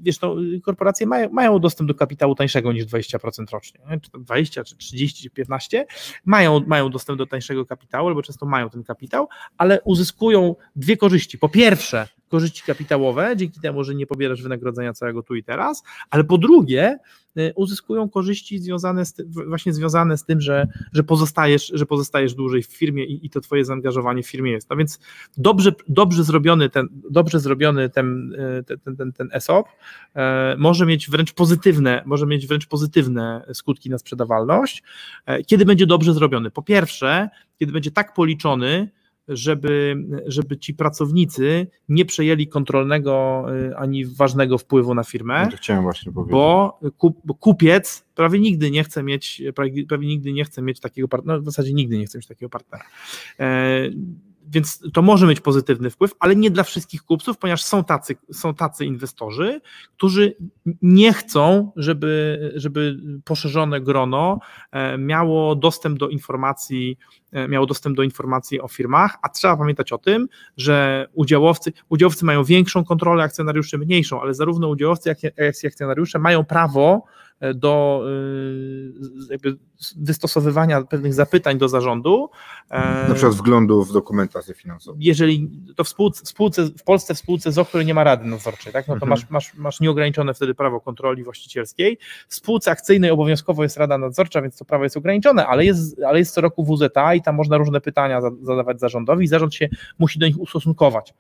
wiesz, y, korporacje mają, mają dostęp do kapitału tańszego niż 20% rocznie, nie? czy to 20, czy 30, czy 15, mają, mają dostęp do tańszego kapitału, albo często mają ten kapitał, ale uzyskują dwie korzyści. Po pierwsze, korzyści kapitałowe, dzięki temu, że nie pobierasz wynagrodzenia całego tu i teraz, ale po drugie, y, uzyskują korzyści związane z właśnie związane z tym, że, że, pozostajesz, że pozostajesz dłużej w firmie i, i to twoje zaangażowanie w firmie jest. No więc dobrze, dobrze zrobiony ten, dobrze zrobiony ten, y, ten, ten, ten, ESOP e, może mieć wręcz pozytywne, może mieć wręcz pozytywne skutki na sprzedawalność, e, kiedy będzie dobrze zrobiony. Po pierwsze, kiedy będzie tak policzony, żeby, żeby ci pracownicy nie przejęli kontrolnego y, ani ważnego wpływu na firmę, No chciałem właśnie powiedzieć. bo, kup, bo kupiec prawie nigdy nie chce mieć, prawie, prawie nigdy nie chce mieć takiego partnera, no w zasadzie nigdy nie chce mieć takiego partnera. E, więc to może mieć pozytywny wpływ, ale nie dla wszystkich kupców, ponieważ są tacy, są tacy inwestorzy, którzy nie chcą, żeby, żeby poszerzone grono e, miało dostęp do informacji, e, miało dostęp do informacji o firmach, a trzeba pamiętać o tym, że udziałowcy, udziałowcy mają większą kontrolę, akcjonariusze mniejszą, ale zarówno udziałowcy, jak, i akcjonariusze mają prawo do y, jakby wystosowywania pewnych zapytań do zarządu. e, Na przykład wglądu w dokumentację finansową. jeżeli to w spółce, w spółce, w Polsce w spółce ZO, której nie ma rady nadzorczej, tak, no to Mhm. masz, masz, masz nieograniczone wtedy prawo kontroli właścicielskiej. W spółce akcyjnej obowiązkowo jest rada nadzorcza, więc to prawo jest ograniczone, ale jest, ale jest co roku WZA i tam można różne pytania za- zadawać zarządowi i zarząd się musi do nich ustosunkować.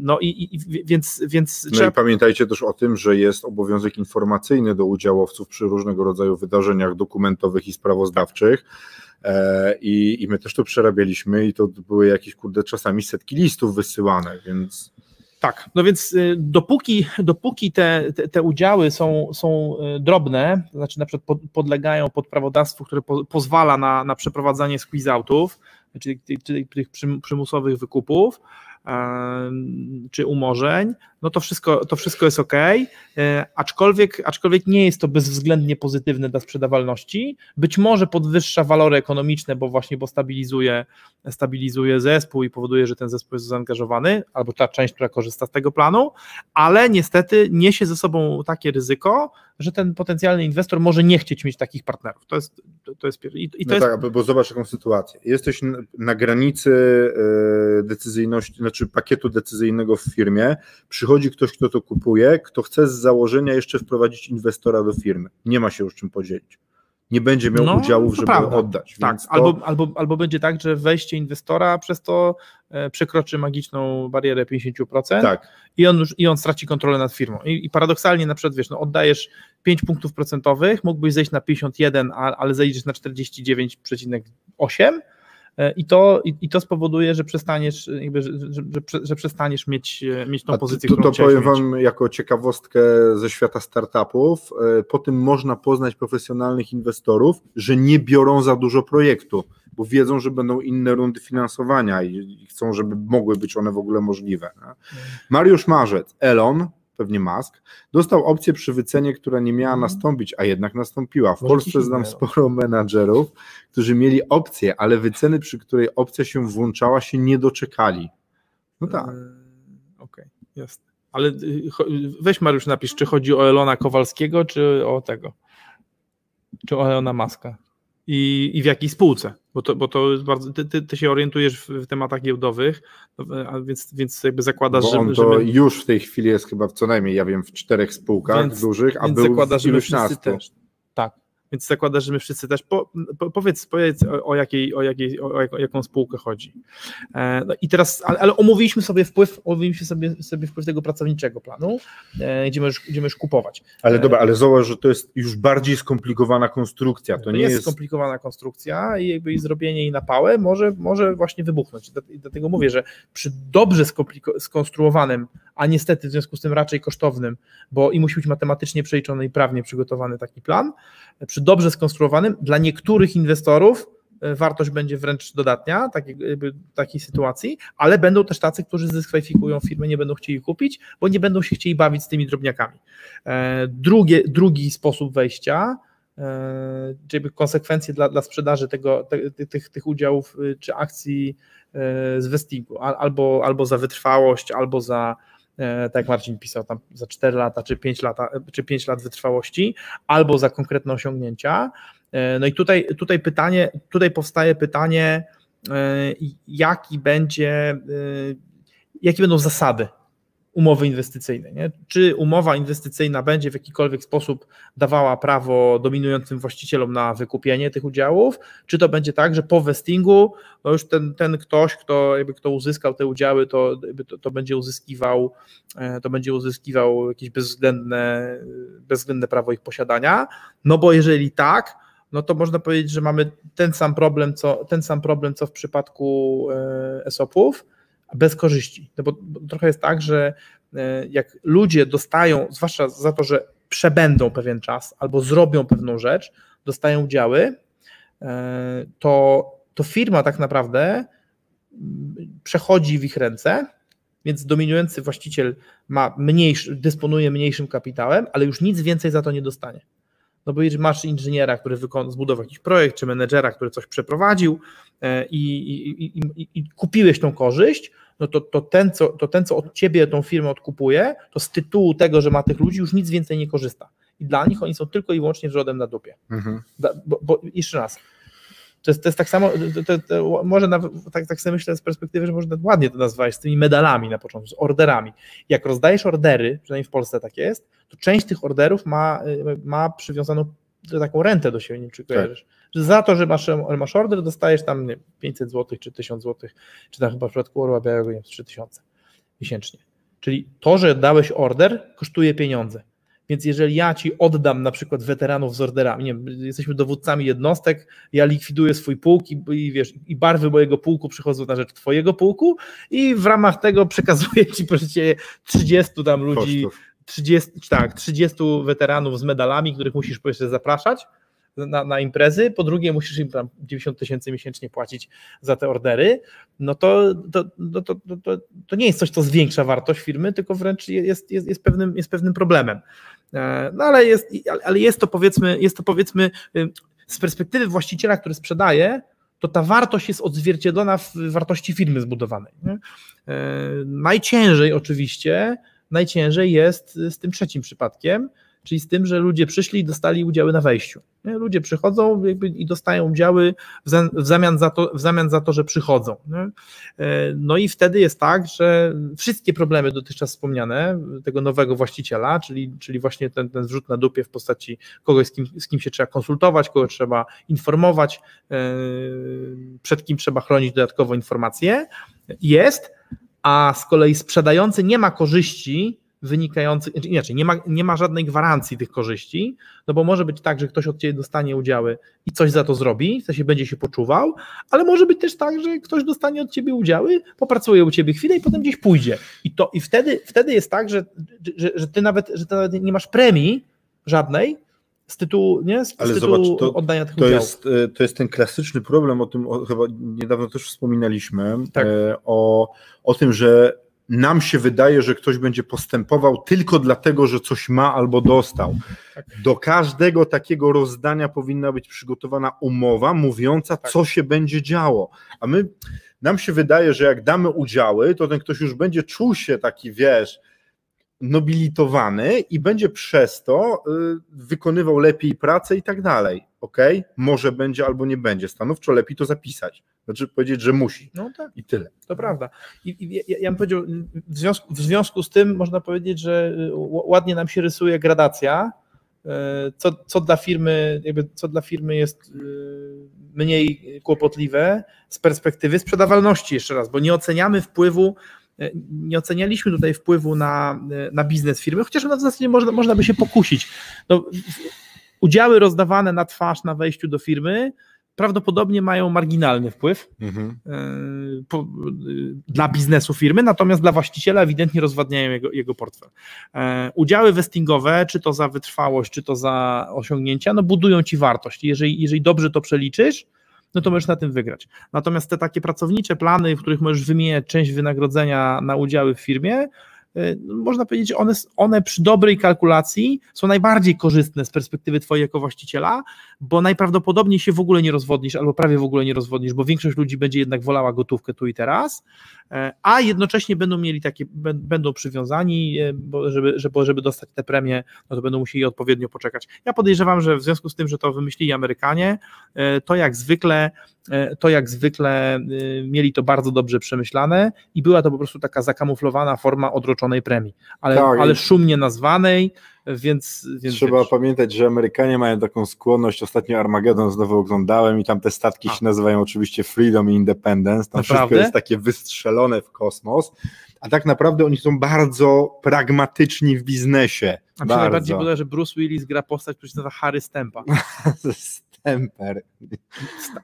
No i, i i więc, więc No trzeba i pamiętajcie też o tym, że jest obowiązek informacyjny do udziałowców przy różnego rodzaju wydarzeniach dokumentowych i sprawozdawczych. E, I, I my też to przerabialiśmy i to były jakieś, kurde, czasami setki listów wysyłane, więc Tak, no więc y, dopóki, dopóki te, te, te udziały są, są y, drobne, to znaczy na przykład pod, podlegają pod prawodawstwo, które po, pozwala na, na przeprowadzanie squeeze-outów, czyli, czyli tych przym- przymusowych wykupów, czy umorzeń, no to wszystko, to wszystko jest ok, aczkolwiek, aczkolwiek nie jest to bezwzględnie pozytywne dla sprzedawalności. Być może podwyższa walory ekonomiczne, bo właśnie bo stabilizuje, stabilizuje zespół i powoduje, że ten zespół jest zaangażowany, albo ta część, która korzysta z tego planu, ale niestety niesie ze sobą takie ryzyko, że ten potencjalny inwestor może nie chcieć mieć takich partnerów. To jest, to, jest, pier- i, i to no jest tak, bo- zobacz taką sytuację. Jesteś na granicy e, decyzyjności, znaczy pakietu decyzyjnego w firmie, przychodzi ktoś, kto to kupuje, kto chce z założenia jeszcze wprowadzić inwestora do firmy. Nie ma się już czym podzielić. Nie będzie miał No, udziałów, żeby prawda. oddać. Tak, to- albo, albo, albo będzie tak, że wejście inwestora przez to e, przekroczy magiczną barierę 50% tak. i, on już, i on straci kontrolę nad firmą. I, i paradoksalnie na przykład, wiesz, no, oddajesz 5 punktów procentowych, mógłbyś zejść na 51, a, ale zejdziesz na 49,8 e, i to, i, i to spowoduje, że przestaniesz, e, jakby, że, że, że, prze- że przestaniesz mieć, e, mieć tą A pozycję, którą to powiem mieć. Wam jako ciekawostkę ze świata startupów. e, Po tym można poznać profesjonalnych inwestorów, że nie biorą za dużo projektu, bo wiedzą, że będą inne rundy finansowania i chcą, żeby mogły być one w ogóle możliwe. nie? Mariusz Marzec, Elon, pewnie Musk, dostał opcję przy wycenie, która nie miała nastąpić, a jednak nastąpiła. W Może Polsce znam sporo menadżerów, którzy mieli opcję, ale wyceny, przy której opcja się włączała, się nie doczekali. No tak. E, Okej, jest. Ale y, weź Mariusz napisz, czy chodzi o Elona Kowalskiego, czy o tego, czy o Elona Maska i, i w jakiej spółce, bo to, bo to jest bardzo, ty, ty, ty się orientujesz w, w tematach giełdowych, no, a więc, więc jakby zakładasz, Bo że, on że to już w tej chwili jest chyba w co najmniej, ja wiem, w czterech spółkach Więc- dużych, a więc był zakładasz, w iluś nastu. też. Więc zakładasz, że my wszyscy też. Po, po, powiedz, powiedz o, o, jakiej, o, jakiej, o, o jaką spółkę chodzi. E, no I teraz, ale, ale, omówiliśmy sobie wpływ, omówiliśmy sobie, sobie wpływ tego pracowniczego planu, e, gdzie, możesz, gdzie możesz kupować. Ale dobra, ale zobacz, że to jest już bardziej skomplikowana konstrukcja. To, to nie jest, jest skomplikowana konstrukcja i jakby i zrobienie jej na pałę może, może właśnie wybuchnąć. Dlatego mówię, że przy dobrze skonstruowanym, a niestety w związku z tym raczej kosztownym, bo i musi być matematycznie przeliczony i prawnie przygotowany taki plan, przy dobrze skonstruowanym, dla niektórych inwestorów e, wartość będzie wręcz dodatnia takiej, takiej sytuacji, ale będą też tacy, którzy zdyskwalifikują firmę, nie będą chcieli kupić, bo nie będą się chcieli bawić z tymi drobniakami. E, drugie, drugi sposób wejścia, e, czyli konsekwencje dla, dla sprzedaży tego, te, tych, tych udziałów czy akcji z vestingu, albo, albo za wytrwałość, albo za tak jak Marcin pisał, tam za 4 lata czy 5, lata, czy 5 lat wytrwałości, albo za konkretne osiągnięcia. E, no i tutaj, tutaj pytanie, tutaj powstaje pytanie, e, jaki będzie, e, jakie będą zasady umowy inwestycyjnej. Nie? Czy umowa inwestycyjna będzie w jakikolwiek sposób dawała prawo dominującym właścicielom na wykupienie tych udziałów, czy to będzie tak, że po vestingu no już ten, ten ktoś, kto, jakby kto uzyskał te udziały, to, to, to, będzie uzyskiwał e, to będzie uzyskiwał jakieś bezwzględne, bezwzględne prawo ich posiadania, no bo jeżeli tak, no to można powiedzieć, że mamy ten sam problem, co, ten sam problem, co w przypadku ESOP-ów, bez korzyści. No bo, trochę jest tak, że e, jak ludzie dostają, zwłaszcza za to, że przebędą pewien czas albo zrobią pewną rzecz, dostają udziały, e, to, to firma tak naprawdę mm, przechodzi w ich ręce, więc dominujący właściciel ma mniejszy, dysponuje mniejszym kapitałem, ale już nic więcej za to nie dostanie. No bo masz inżyniera, który zbudował jakiś projekt, czy menedżera, który coś przeprowadził e, i, i, i, i kupiłeś tą korzyść, no to, to, ten, co, to ten, co od ciebie tą firmę odkupuje, to z tytułu tego, że ma tych ludzi, już nic więcej nie korzysta. I dla nich oni są tylko i wyłącznie wrzodem na dupie. Mhm. Bo, bo, jeszcze raz, to jest, to jest tak samo, to, to, może nawet, tak, tak sobie myślę z perspektywy, że można ładnie to nazwać, z tymi medalami na początku, z orderami. Jak rozdajesz ordery, przynajmniej w Polsce tak jest, to część tych orderów ma, ma przywiązaną taką rentę do siebie, nie wiem, czy kojarzysz. Tak. Że za to, że masz, masz order, dostajesz tam nie, 500 zł czy 1000 zł, czy tam chyba w przypadku Orła Białego nie 3000 miesięcznie. Czyli to, że dałeś order, kosztuje pieniądze. Więc jeżeli ja ci oddam na przykład weteranów z orderami, nie wiem, jesteśmy dowódcami jednostek, ja likwiduję swój pułk i, i, wiesz, i barwy mojego pułku przychodzą na rzecz twojego pułku i w ramach tego przekazuję ci proszę 30 tam ludzi, Kosztów. 30, tak, 30 weteranów z medalami, których musisz po zapraszać na, na imprezy, po drugie musisz im tam 90 tysięcy miesięcznie płacić za te ordery, no to, to, to, to, to, to nie jest coś, co zwiększa wartość firmy, tylko wręcz jest, jest, jest, pewnym, jest pewnym problemem. E, no ale jest, ale jest to powiedzmy, jest to powiedzmy y, z perspektywy właściciela, który sprzedaje, to ta wartość jest odzwierciedlona w wartości firmy zbudowanej. Nie? E, najciężej oczywiście, najciężej jest z tym trzecim przypadkiem, czyli z tym, że ludzie przyszli i dostali udziały na wejściu. Nie? Ludzie przychodzą i dostają udziały w zamian za to, w zamian za to że przychodzą. Nie? E, no i wtedy jest tak, że wszystkie problemy dotychczas wspomniane tego nowego właściciela, czyli, czyli właśnie ten, ten zrzut na dupie w postaci kogoś, z kim, z kim się trzeba konsultować, kogo trzeba informować, e, przed kim trzeba chronić dodatkowo informacje, jest, a z kolei sprzedający nie ma korzyści wynikających, znaczy inaczej, nie ma, nie ma żadnej gwarancji tych korzyści, no bo może być tak, że ktoś od Ciebie dostanie udziały i coś za to zrobi, w sensie będzie się poczuwał, ale może być też tak, że ktoś dostanie od Ciebie udziały, popracuje u Ciebie chwilę i potem gdzieś pójdzie. I, to, i wtedy, wtedy jest tak, że, że, że, ty nawet, że Ty nawet nie masz premii żadnej, z tytułu, nie? Z, Ale z tytułu zobacz, to, oddania tych to udziałów. Jest, e, to jest ten klasyczny problem, o tym o, chyba niedawno też wspominaliśmy, tak. e, o, o tym, że nam się wydaje, że ktoś będzie postępował tylko dlatego, że coś ma albo dostał. Tak. Do każdego takiego rozdania powinna być przygotowana umowa mówiąca, tak. co się będzie działo. A my, nam się wydaje, że jak damy udziały, to ten ktoś już będzie czuł się taki, wiesz, nobilitowany i będzie przez to y, wykonywał lepiej pracę i tak dalej. Ok? Może będzie albo nie będzie. Stanowczo lepiej to zapisać. Znaczy powiedzieć, że musi. No tak. I tyle. To prawda. I, i ja, ja bym powiedział, w związku, w związku z tym można powiedzieć, że y, ładnie nam się rysuje gradacja e, co, co, dla firmy, jakby co dla firmy jest e, mniej kłopotliwe z perspektywy sprzedawalności jeszcze raz, bo nie oceniamy wpływu nie ocenialiśmy tutaj wpływu na, na biznes firmy, chociaż na zasadzie można, można by się pokusić. No, udziały rozdawane na twarz na wejściu do firmy prawdopodobnie mają marginalny wpływ mhm. E, po, e, dla biznesu firmy, natomiast dla właściciela ewidentnie rozwadniają jego, jego portfel. E, udziały vestingowe, czy to za wytrwałość, czy to za osiągnięcia, no budują ci wartość. Jeżeli, jeżeli dobrze to przeliczysz, no to możesz na tym wygrać. Natomiast te takie pracownicze plany, w których możesz wymieniać część wynagrodzenia na udziały w firmie, Y, można powiedzieć, one, one przy dobrej kalkulacji są najbardziej korzystne z perspektywy Twojej jako właściciela, bo najprawdopodobniej się w ogóle nie rozwodnisz, albo prawie w ogóle nie rozwodnisz, bo większość ludzi będzie jednak wolała gotówkę tu i teraz, e, a jednocześnie będą mieli takie, będą przywiązani, e, bo żeby, żeby, żeby dostać te premie, no to będą musieli odpowiednio poczekać. Ja podejrzewam, że w związku z tym, że to wymyślili Amerykanie, e, to jak zwykle to jak zwykle mieli to bardzo dobrze przemyślane i była to po prostu taka zakamuflowana forma odroczonej premii, ale, tak. ale szumnie nazwanej, więc, więc Trzeba wiesz. pamiętać, że Amerykanie mają taką skłonność, ostatnio Armageddon znowu oglądałem i tam te statki A. się nazywają oczywiście Freedom i Independence, tam naprawdę? wszystko jest takie wystrzelone w kosmos, a tak naprawdę oni są bardzo pragmatyczni w biznesie. A mi się najbardziej podoba, że Bruce Willis gra postać, która się nazywa Harry Stempa. Stemper.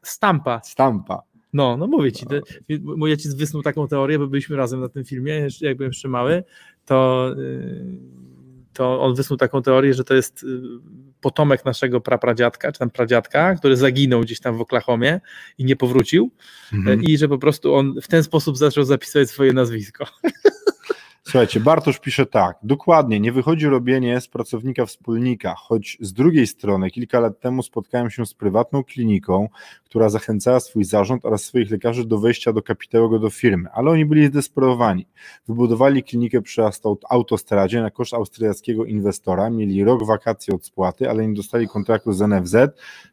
Stampa. Stampa. No, no mówię ci, te, mój ojciec wysnuł taką teorię, bo byliśmy razem na tym filmie, jak byłem jeszcze mały, to yy, to on wysnuł taką teorię, że to jest y, potomek naszego prapradziadka, czy tam pradziadka, który zaginął gdzieś tam w Oklahomie i nie powrócił mhm. i że po prostu on w ten sposób zaczął zapisywać swoje nazwisko. Słuchajcie, Bartosz pisze tak, dokładnie, nie wychodzi robienie z pracownika wspólnika, choć z drugiej strony kilka lat temu spotkałem się z prywatną kliniką, która zachęcała swój zarząd oraz swoich lekarzy do wejścia do kapitałowego do firmy, ale oni byli zdesperowani. Wybudowali klinikę przy autostradzie na koszt austriackiego inwestora, mieli rok wakacji od spłaty, ale nie dostali kontraktu z NFZ,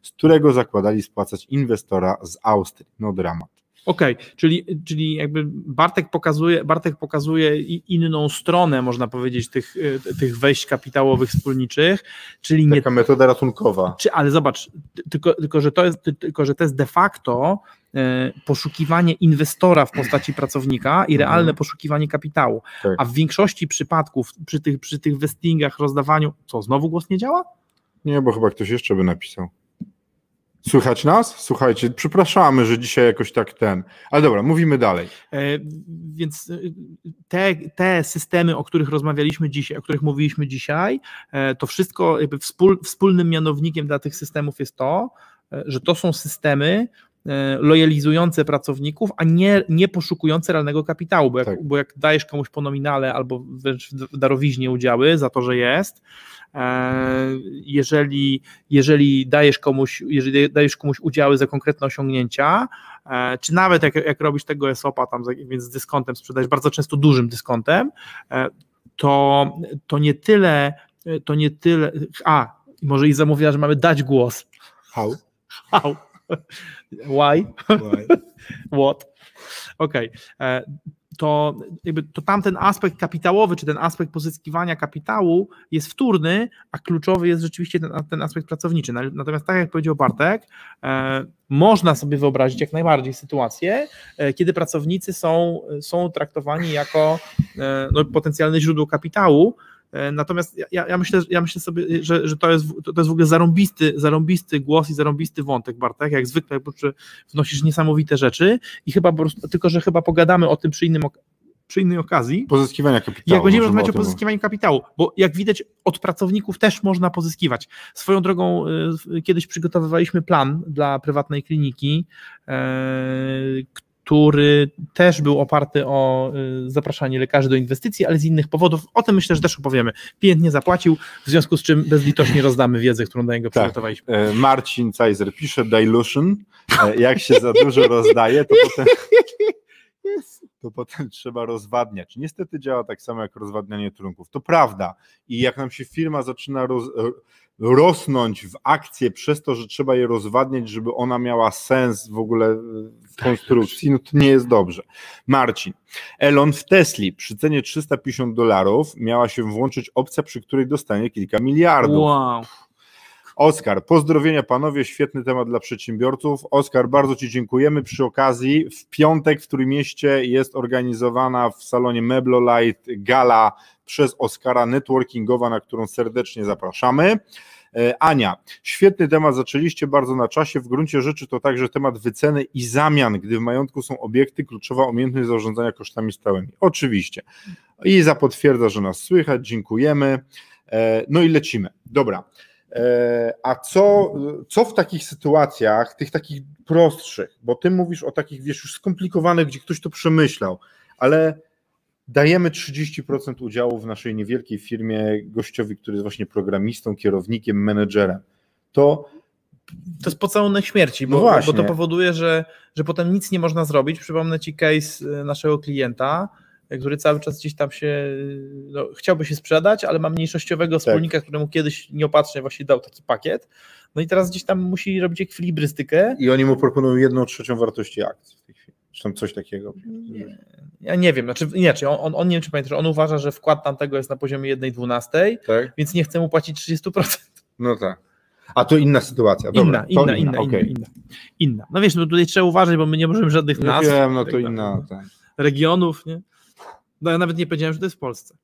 z którego zakładali spłacać inwestora z Austrii. No dramat. Okej, okay, czyli, czyli jakby Bartek pokazuje, Bartek pokazuje inną stronę, można powiedzieć, tych, e, tych wejść kapitałowych wspólniczych, czyli Taka nie, metoda ratunkowa. Czy, ale zobacz, tylko, tylko, że to jest, tylko, że to jest de facto e, poszukiwanie inwestora w postaci pracownika i realne mhm. poszukiwanie kapitału. Tak. A w większości przypadków przy tych, przy tych vestingach, rozdawaniu, co, znowu głos nie działa? Nie, bo chyba ktoś jeszcze by napisał. Słychać nas? Słuchajcie, przepraszamy, że dzisiaj jakoś tak ten. Ale dobra, mówimy dalej. E, więc e, te, te systemy, o których rozmawialiśmy dzisiaj, o których mówiliśmy dzisiaj, e, to wszystko jakby wspól, wspólnym mianownikiem dla tych systemów jest to, e, że to są systemy, lojalizujące pracowników, a nie, nie poszukujące realnego kapitału, bo jak, tak. bo jak dajesz komuś po nominale albo wręcz w darowiźnie udziały za to, że jest, E, jeżeli, jeżeli dajesz komuś, jeżeli dajesz komuś udziały za konkretne osiągnięcia, e, czy nawet jak, jak robisz tego ESOP-a tam, więc z dyskontem sprzedajesz bardzo często dużym dyskontem, e, to, to nie tyle, to nie tyle, a, może i zamówiła, że mamy dać głos. How? How? Why? Why? What? Okej. Okay to, jakby, to tamten aspekt kapitałowy, czy ten aspekt pozyskiwania kapitału jest wtórny, a kluczowy jest rzeczywiście ten, ten aspekt pracowniczy. Natomiast tak jak powiedział Bartek, e, można sobie wyobrazić jak najbardziej sytuację, e, kiedy pracownicy są, są traktowani jako e, no, potencjalne źródło kapitału, E, natomiast ja, ja, myślę, ja myślę sobie, że, że to, jest, to jest w ogóle zarąbisty, zarąbisty głos i zarąbisty wątek, Bartek, jak zwykle wnosisz niesamowite rzeczy i chyba po prostu, tylko, że chyba pogadamy o tym przy innym przy innej okazji. Pozyskiwania kapitału. Jak będziemy rozmawiać o, o pozyskiwaniu kapitału, bo jak widać, od pracowników też można pozyskiwać. Swoją drogą, e, kiedyś przygotowywaliśmy plan dla prywatnej kliniki, e, który też był oparty o y, zapraszanie lekarzy do inwestycji, ale z innych powodów. O tym myślę, że też opowiemy. Klient nie zapłacił, w związku z czym bezlitośnie rozdamy wiedzę, którą do niego tak. przygotowaliśmy. E, Marcin Cajzer pisze dilution. E, jak się za dużo rozdaje, to potem to potem trzeba rozwadniać. Niestety działa tak samo jak rozwadnianie trunków. To prawda. I jak nam się firma zaczyna roz, rosnąć w akcję przez to, że trzeba je rozwadniać, żeby ona miała sens w ogóle w konstrukcji, no to nie jest dobrze. Marcin, Elon w Tesli przy cenie 350 dolarów miała się włączyć opcja, przy której dostanie kilka miliardów. Wow. Oskar, pozdrowienia panowie, świetny temat dla przedsiębiorców. Oskar, bardzo Ci dziękujemy. Przy okazji, w piątek w Trójmieście jest organizowana w salonie Meblolight gala przez Oskara networkingowa, na którą serdecznie zapraszamy. E, Ania, świetny temat zaczęliście bardzo na czasie. W gruncie rzeczy to także temat wyceny i zamian, gdy w majątku są obiekty, kluczowa umiejętność zarządzania kosztami stałymi. Oczywiście. Iza potwierdza, że nas słychać, dziękujemy. E, No i lecimy. Dobra. E, A co, co w takich sytuacjach, tych takich prostszych, bo ty mówisz o takich, wiesz, już skomplikowanych, gdzie ktoś to przemyślał, ale dajemy 30% udziału w naszej niewielkiej firmie gościowi, który jest właśnie programistą, kierownikiem, menedżerem. To To jest pocałunek śmierci, No bo, właśnie. bo to powoduje, że, że potem nic nie można zrobić. Przypomnę Ci case y, naszego klienta, y, który cały czas gdzieś tam się, y, no, chciałby się sprzedać, ale ma mniejszościowego Tak. wspólnika, któremu kiedyś nieopatrznie właśnie dał taki pakiet. No i teraz gdzieś tam musi robić ekwilibrystykę. i oni mu proponują jedną trzecią wartości akcji w tej chwili. Czy tam coś takiego. Nie, ja nie wiem, znaczy inaczej, on, on, on nie wiem, czy pamiętasz, on uważa, że wkład tamtego jest na poziomie 1,12, Tak? więc nie chce mu płacić 30%. No tak. A to inna sytuacja. Dobra, Inna, inna, inna, inna, okej. inna, inna. No wiesz, no tutaj trzeba uważać, bo my nie możemy żadnych nazw. wiem, no tak to dalej. inna. Tak. regionów, nie? No ja nawet nie powiedziałem, że to jest w Polsce.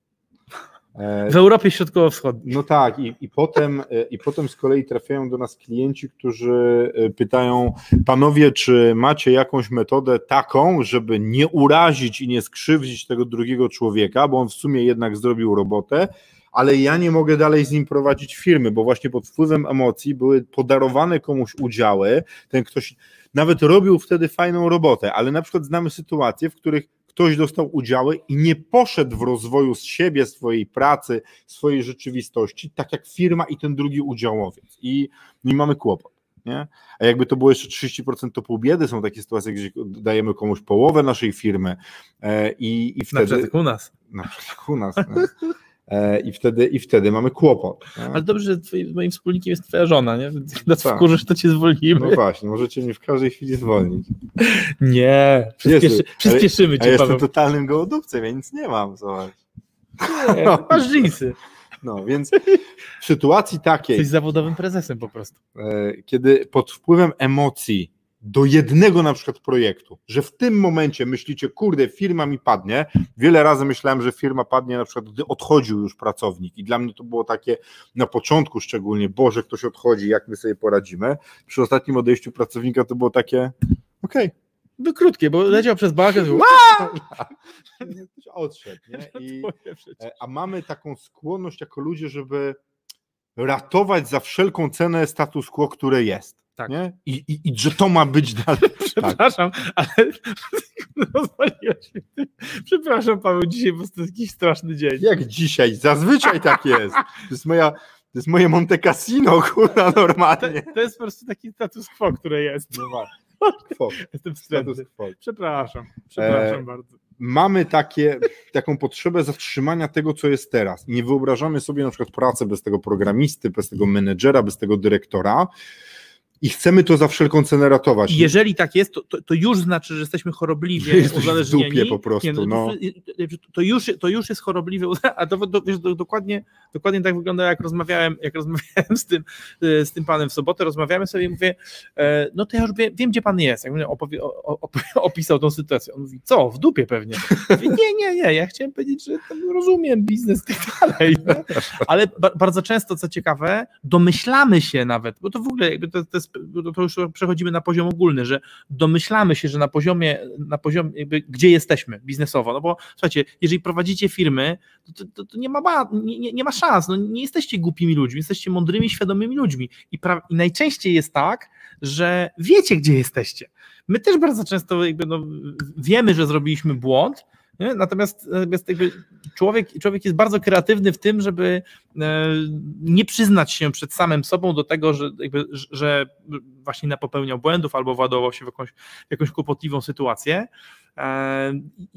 E, W Europie Środkowo-Wschodniej. No tak, i, i, potem, e, i potem z kolei trafiają do nas klienci, którzy e, pytają, panowie, czy macie jakąś metodę taką, żeby nie urazić i nie skrzywdzić tego drugiego człowieka, bo on w sumie jednak zrobił robotę, ale ja nie mogę dalej z nim prowadzić firmy, bo właśnie pod wpływem emocji były podarowane komuś udziały, ten ktoś nawet robił wtedy fajną robotę, ale na przykład znamy sytuacje, w których ktoś dostał udziały i nie poszedł w rozwoju z siebie, swojej pracy, swojej rzeczywistości, tak jak firma i ten drugi udziałowiec. I, i mamy kłopot. Nie? A jakby to było jeszcze 30%, to pół biedy. Są takie sytuacje, gdzie dajemy komuś połowę naszej firmy e, i, i Na wtedy. przykład u nas. Na przykład u nas. E, I wtedy, I wtedy mamy kłopot. nie? Ale dobrze, że twoim, moim wspólnikiem jest twoja żona, nie? Nas Tak. wkurzysz, to cię zwolnimy. No właśnie, możecie mnie w każdej chwili zwolnić. Nie, przyspieszy, Jezu, przyspieszymy A cię, jestem Paweł. totalnym gołodupcem, ja nic nie mam. Zobacz. Nie, masz dżinsy. No więc w sytuacji takiej, Jesteś zawodowym prezesem po prostu. e, kiedy pod wpływem emocji do jednego na przykład projektu, że w tym momencie myślicie, kurde, firma mi padnie. Wiele razy myślałem, że firma padnie na przykład, gdy odchodził już pracownik i dla mnie to było takie na początku szczególnie, Boże, ktoś odchodzi, jak my sobie poradzimy. Przy ostatnim odejściu pracownika to było takie, okej, By krótkie, bo leciał przez balkę. ktoś odszedł, nie? I, E, A mamy taką skłonność jako ludzie, żeby ratować za wszelką cenę status quo, które jest. Tak. Nie? I, i, I że to ma być dalej. Przepraszam, ale rozwaliłeś tym. Przepraszam, Paweł, dzisiaj po prostu jest jakiś straszny dzień. Jak dzisiaj, zazwyczaj tak jest. To jest moja, to jest moje Monte Cassino, kurwa, To, normalnie. to jest po prostu taki status quo, które jest. No. Quo, Jestem Status quo. Przepraszam, przepraszam E, bardzo. Mamy takie, taką potrzebę zatrzymania tego, co jest teraz. Nie wyobrażamy sobie na przykład pracy bez tego programisty, bez tego menedżera, bez tego dyrektora. I chcemy to za wszelką cenę ratować. Jeżeli tak jest, to, to, to już znaczy, że jesteśmy chorobliwie jesteś w uzależnieni. dupie po prostu, Nie, no, no. to- To, już, to już jest chorobliwie a to, to wiesz, do, dokładnie, dokładnie tak wygląda, jak rozmawiałem, jak rozmawiałem z tym, e, z tym panem w sobotę, rozmawiamy sobie i mówię, e, no to ja już wiem, wiem gdzie pan jest. Jak opowie, opisał tą sytuację. On mówi, co, w dupie pewnie. Mówię, nie, nie, nie, ja chciałem powiedzieć, że rozumiem biznes i tak dalej. Ale ba bardzo często, co ciekawe, domyślamy się nawet, bo to w ogóle jakby to, to, jest, to- to już przechodzimy na poziom ogólny, że domyślamy się, że na poziomie, na poziomie jakby, gdzie jesteśmy biznesowo, no bo słuchajcie, jeżeli prowadzicie firmy, to, to, to, nie, ma, nie, nie ma szans, no nie jesteście głupimi ludźmi, jesteście mądrymi, świadomymi ludźmi i, pra- i najczęściej jest tak, że wiecie, gdzie jesteście. My też bardzo często jakby, no, wiemy, że zrobiliśmy błąd, Nie? Natomiast, natomiast jakby człowiek, człowiek jest bardzo kreatywny w tym, żeby e, nie przyznać się przed samym sobą do tego, że, jakby, że właśnie napopełniał błędów albo władował się w jakąś, jakąś kłopotliwą sytuację. E,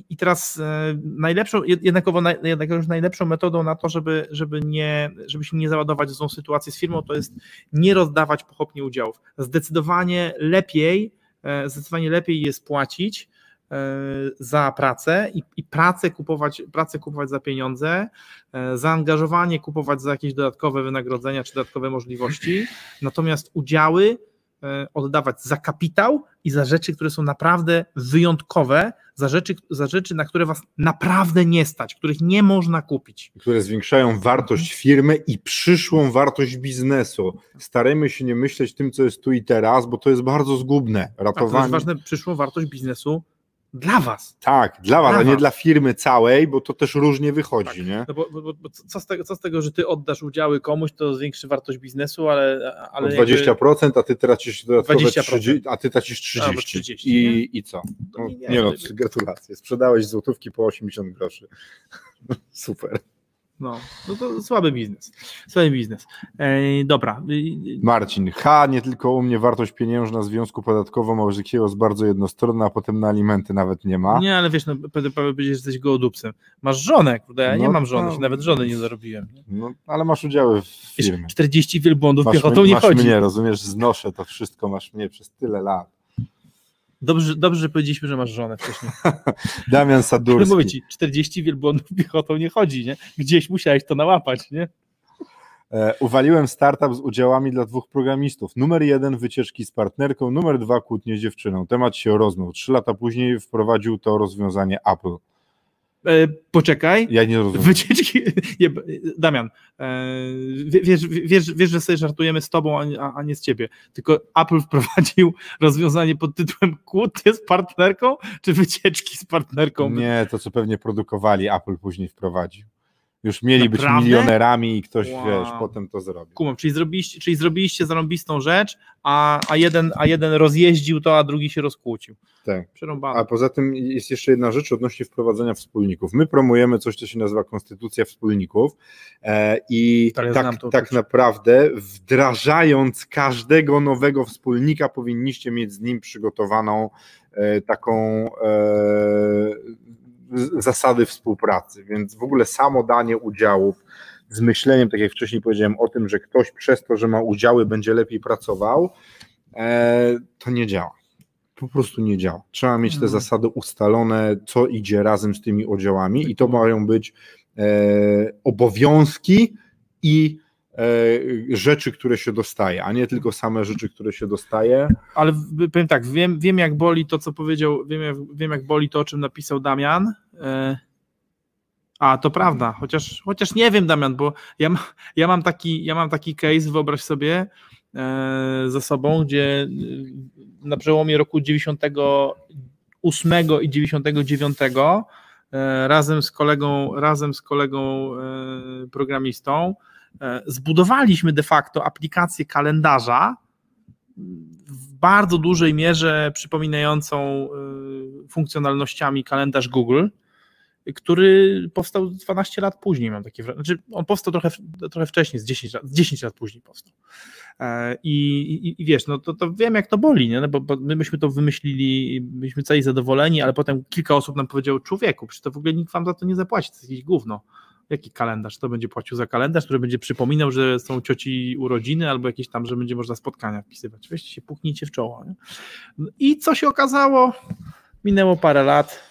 I teraz e, najlepszą, jednakowo, jednakowo najlepszą metodą na to, żeby, żeby, nie, żeby się nie załadować w złą sytuację z firmą, to jest nie rozdawać pochopnie udziałów. Zdecydowanie lepiej, zdecydowanie lepiej jest płacić E, za pracę i, i pracę, kupować, pracę kupować za pieniądze, e, zaangażowanie kupować za jakieś dodatkowe wynagrodzenia czy dodatkowe możliwości, natomiast udziały e, oddawać za kapitał i za rzeczy, które są naprawdę wyjątkowe, za rzeczy, za rzeczy, na które was naprawdę nie stać, których nie można kupić. Które zwiększają wartość firmy i przyszłą wartość biznesu. Starajmy się nie myśleć tym, co jest tu i teraz, bo to jest bardzo zgubne. Ratowanie. Tak, to jest ważne, przyszłą wartość biznesu dla was. Tak, dla was, dla a nie was. dla firmy całej, bo to też różnie wychodzi, tak. nie? No bo, bo, bo, co, z tego, co z tego, że ty oddasz udziały komuś, to zwiększy wartość biznesu, ale... ale o 20%, jakby... a ty tracisz dodatkowe 30, a ty tracisz 30. 30 I, nie? I co? No, nie, nie no, gratulacje. Sprzedałeś złotówki po 80 groszy. Super. No, no to słaby biznes. Słaby biznes. E, dobra. Marcin, H, nie tylko u mnie wartość pieniężna związku podatkowo-małżeńskiego jest bardzo jednostronna, a potem na alimenty nawet nie ma. Nie, ale wiesz, no, Paweł że jesteś gołodupcem. Masz żonę, kurde, ja no, nie mam żony, no, nawet żony nie zarobiłem. No, ale masz udziały w firmie. 40 wielbłądów masz piechotą nie masz chodzi. Masz mnie, rozumiesz, znoszę to wszystko, masz mnie przez tyle lat. Dobrze, dobrze, że powiedzieliśmy, że masz żonę wcześniej. Damian Sadurski. Mówię ci, 40 wielbłądów piechotą nie chodzi, nie? Gdzieś musiałeś to nałapać, nie? E, uwaliłem startup z udziałami dla dwóch programistów. Numer jeden wycieczki z partnerką, numer dwa kłótnie z dziewczyną. Temat się rozmył. Trzy lata później wprowadził to rozwiązanie Apple. E, poczekaj. Ja nie rozumiem. Wycieczki. Damian, e, wiesz, wiesz, wiesz, że sobie żartujemy z tobą, a, a nie z ciebie. Tylko Apple wprowadził rozwiązanie pod tytułem kłótnie z partnerką, czy wycieczki z partnerką? Nie, to co pewnie produkowali, Apple później wprowadził. Już mieli Naprawdę? być milionerami i ktoś, wow. wiesz, potem to zrobił. Kumam, czyli zrobiliście, czyli zrobiliście zarąbistą rzecz, a, a, jeden, a jeden rozjeździł to, a drugi się rozkłócił. Tak. Przerąbane. A poza tym jest jeszcze jedna rzecz odnośnie wprowadzenia wspólników. My promujemy coś, co się nazywa konstytucja wspólników e, i tak, tak, tak naprawdę wdrażając każdego nowego wspólnika powinniście mieć z nim przygotowaną e, taką e, zasady współpracy, więc w ogóle samo danie udziałów z myśleniem, tak jak wcześniej powiedziałem, o tym, że ktoś przez to, że ma udziały, będzie lepiej pracował, e, to nie działa. Po prostu nie działa. Trzeba mieć te mhm. zasady ustalone, co idzie razem z tymi udziałami, i to mają być e, obowiązki i rzeczy, które się dostaje, a nie tylko same rzeczy, które się dostaje. Ale powiem tak, wiem, wiem jak boli to, co powiedział, wiem wiem jak boli to, o czym napisał Damian. E, a, to prawda, chociaż, chociaż nie wiem, Damian, bo ja, ja, mam, taki, ja mam taki case, wyobraź sobie, e, za sobą, gdzie na przełomie roku 98 i 99 razem z kolegą, razem z kolegą programistą E, zbudowaliśmy de facto aplikację kalendarza w bardzo dużej mierze przypominającą e, funkcjonalnościami kalendarz Google, który powstał 12 lat później, mam takie wrażenie. Znaczy, on powstał trochę, trochę wcześniej, z 10 lat, z 10 lat później powstał. E, I, i, i wiesz, no to, to wiem, jak to boli, nie? No bo, bo my myśmy to wymyślili, byliśmy cali zadowoleni, ale potem kilka osób nam powiedziało, człowieku, przecież to w ogóle nikt wam za to nie zapłaci, to jest jakieś gówno. Jaki kalendarz? Kto będzie płacił za kalendarz, który będzie przypominał, że są cioci urodziny, albo jakieś tam, że będzie można spotkania wpisywać. Weźcie się, puknijcie w czoło. Nie? I co się okazało? Minęło parę lat,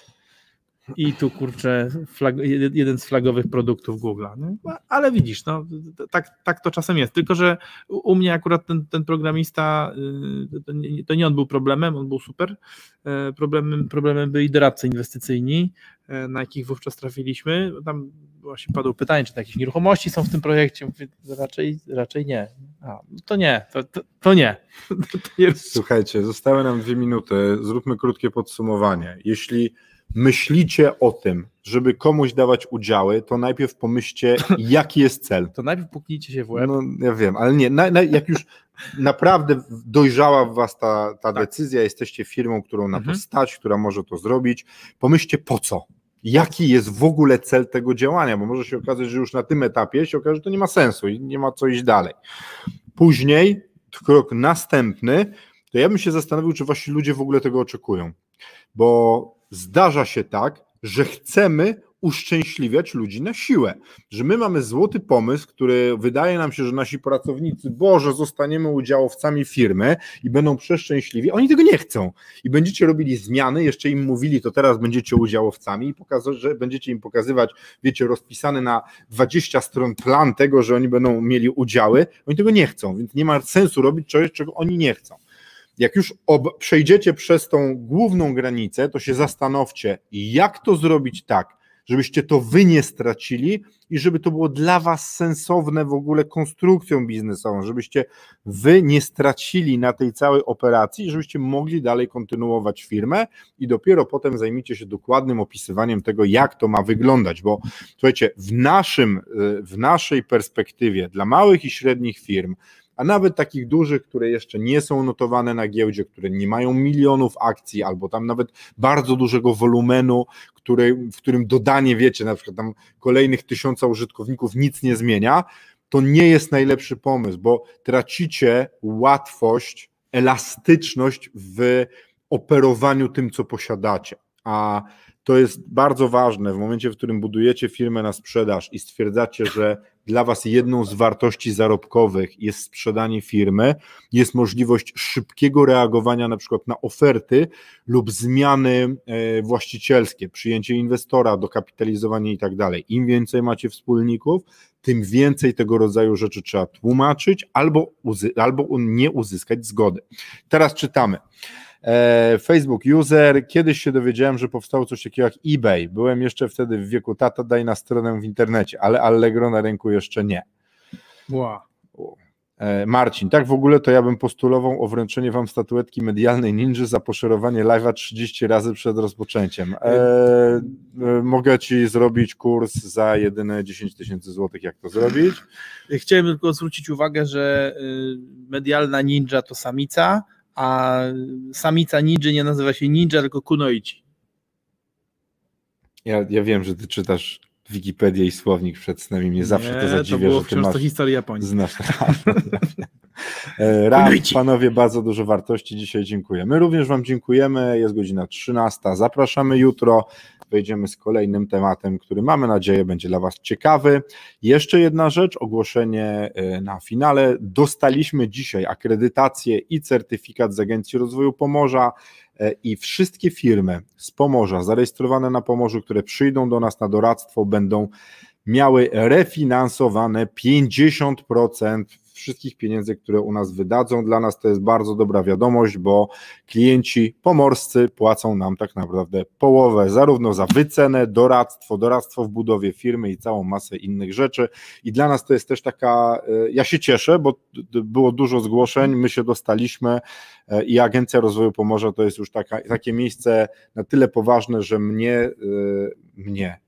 i tu kurczę, flag, jeden z flagowych produktów Google'a. No, ale widzisz, no, tak, tak to czasem jest. Tylko, że u mnie akurat ten, ten programista, y, to nie, to nie on był problemem, on był super. E, problemem, problemem byli doradcy inwestycyjni, e, na jakich wówczas trafiliśmy. Tam właśnie padło pytanie, czy jakieś nieruchomości są w tym projekcie. Mówię, raczej, raczej nie. A, to nie, to, to, to nie. Słuchajcie, zostały nam dwie minuty. Zróbmy krótkie podsumowanie. Jeśli myślicie o tym, żeby komuś dawać udziały, to najpierw pomyślcie, jaki jest cel. To najpierw puknijcie się w łeb. No, ja wiem, ale nie, na, na, jak już naprawdę dojrzała w was ta, ta tak. decyzja, jesteście firmą, którą na mhm. to stać, która może to zrobić, pomyślcie po co. Jaki jest w ogóle cel tego działania? Bo może się okazać, że już na tym etapie się okaże, że to nie ma sensu i nie ma co iść dalej. Później, krok następny, to ja bym się zastanowił, czy właśnie ludzie w ogóle tego oczekują. Bo zdarza się tak, że chcemy uszczęśliwiać ludzi na siłę. Że my mamy złoty pomysł, który wydaje nam się, że nasi pracownicy, Boże, zostaniemy udziałowcami firmy i będą przeszczęśliwi. Oni tego nie chcą. I będziecie robili zmiany, jeszcze im mówili, to teraz będziecie udziałowcami i pokazać, że będziecie im pokazywać, wiecie, rozpisany na 20 stron plan tego, że oni będą mieli udziały. Oni tego nie chcą, więc nie ma sensu robić czegoś, czego oni nie chcą. Jak już przejdziecie przez tą główną granicę, to się zastanówcie, jak to zrobić tak, żebyście to wy nie stracili i żeby to było dla was sensowne w ogóle konstrukcją biznesową, żebyście wy nie stracili na tej całej operacji, żebyście mogli dalej kontynuować firmę i dopiero potem zajmijcie się dokładnym opisywaniem tego, jak to ma wyglądać, bo słuchajcie, w naszym, y, w naszej perspektywie dla małych i średnich firm a nawet takich dużych, które jeszcze nie są notowane na giełdzie, które nie mają milionów akcji, albo tam nawet bardzo dużego wolumenu, który, w którym dodanie, wiecie, na przykład tam kolejnych tysiąca użytkowników nic nie zmienia, to nie jest najlepszy pomysł, bo tracicie łatwość, elastyczność w operowaniu tym, co posiadacie. A to jest bardzo ważne w momencie, w którym budujecie firmę na sprzedaż i stwierdzacie, że dla Was jedną z wartości zarobkowych jest sprzedanie firmy, jest możliwość szybkiego reagowania na przykład na oferty lub zmiany e, właścicielskie, przyjęcie inwestora, dokapitalizowanie i tak dalej. Im więcej macie wspólników, tym więcej tego rodzaju rzeczy trzeba tłumaczyć albo, albo nie uzyskać zgody. Teraz czytamy. E, Facebook user. Kiedyś się dowiedziałem, że powstało coś takiego jak eBay. Byłem jeszcze wtedy w wieku tata, daj na stronę w internecie, ale Allegro na rynku jeszcze nie. Wow. E, Marcin, tak w ogóle to ja bym postulował o wręczenie wam statuetki medialnej ninja za poszerowanie live'a 30 razy przed rozpoczęciem. E, e, mogę ci zrobić kurs za jedyne 10 tysięcy złotych, jak to zrobić. Chciałem tylko zwrócić uwagę, że y, medialna ninja to samica, a samica ninja nie nazywa się ninja, tylko kunoichi. Ja, ja wiem, że ty czytasz Wikipedię i słownik przed snem i mnie zawsze nie, to zadziwia, to było że ty masz... to historii Japonii. Znasz. E, Ram, panowie, bardzo dużo wartości dzisiaj dziękuję. My również wam dziękujemy, jest godzina 13, zapraszamy jutro, wejdziemy z kolejnym tematem, który mamy nadzieję będzie dla was ciekawy. Jeszcze jedna rzecz, ogłoszenie e, na finale. Dostaliśmy dzisiaj akredytację i certyfikat z Agencji Rozwoju Pomorza, E, i wszystkie firmy z Pomorza zarejestrowane na Pomorzu, które przyjdą do nas na doradztwo, będą miały refinansowane 50% wszystkich pieniędzy, które u nas wydadzą. Dla nas to jest bardzo dobra wiadomość, bo klienci pomorscy płacą nam tak naprawdę połowę, zarówno za wycenę, doradztwo, doradztwo w budowie firmy i całą masę innych rzeczy. I dla nas to jest też taka, e, ja się cieszę, bo było dużo zgłoszeń, my się dostaliśmy e, i Agencja Rozwoju Pomorza to jest już taka, takie miejsce na tyle poważne, że mnie, e, mnie,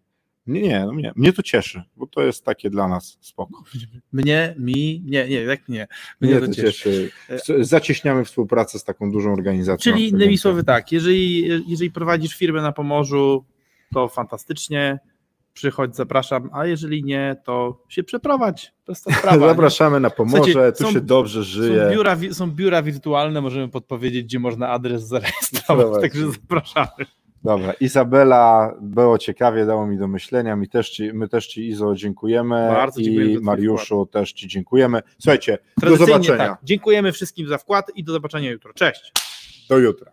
nie, nie, no mnie, mnie to cieszy, bo to jest takie dla nas spoko. Mnie, mi, nie, nie, jak nie. Mnie, mnie to cieszy. cieszy. Zacieśniamy współpracę z taką dużą organizacją. Czyli innymi słowy tak, jeżeli, jeżeli prowadzisz firmę na Pomorzu, to fantastycznie, przychodź, zapraszam, a jeżeli nie, to się przeprowadź. To jest sprawa, Zapraszamy na Pomorze, tu są, się dobrze żyje. Są biura, są biura wirtualne, możemy podpowiedzieć, gdzie można adres zarejestrować, także zapraszamy. Dobra, Izabela, było ciekawie, dało mi do myślenia, my też ci, my też ci Izo dziękujemy Bardzo i Mariuszu też Ci dziękujemy. Słuchajcie, do zobaczenia. Tak, dziękujemy wszystkim za wkład i do zobaczenia jutro. Cześć. Do jutra.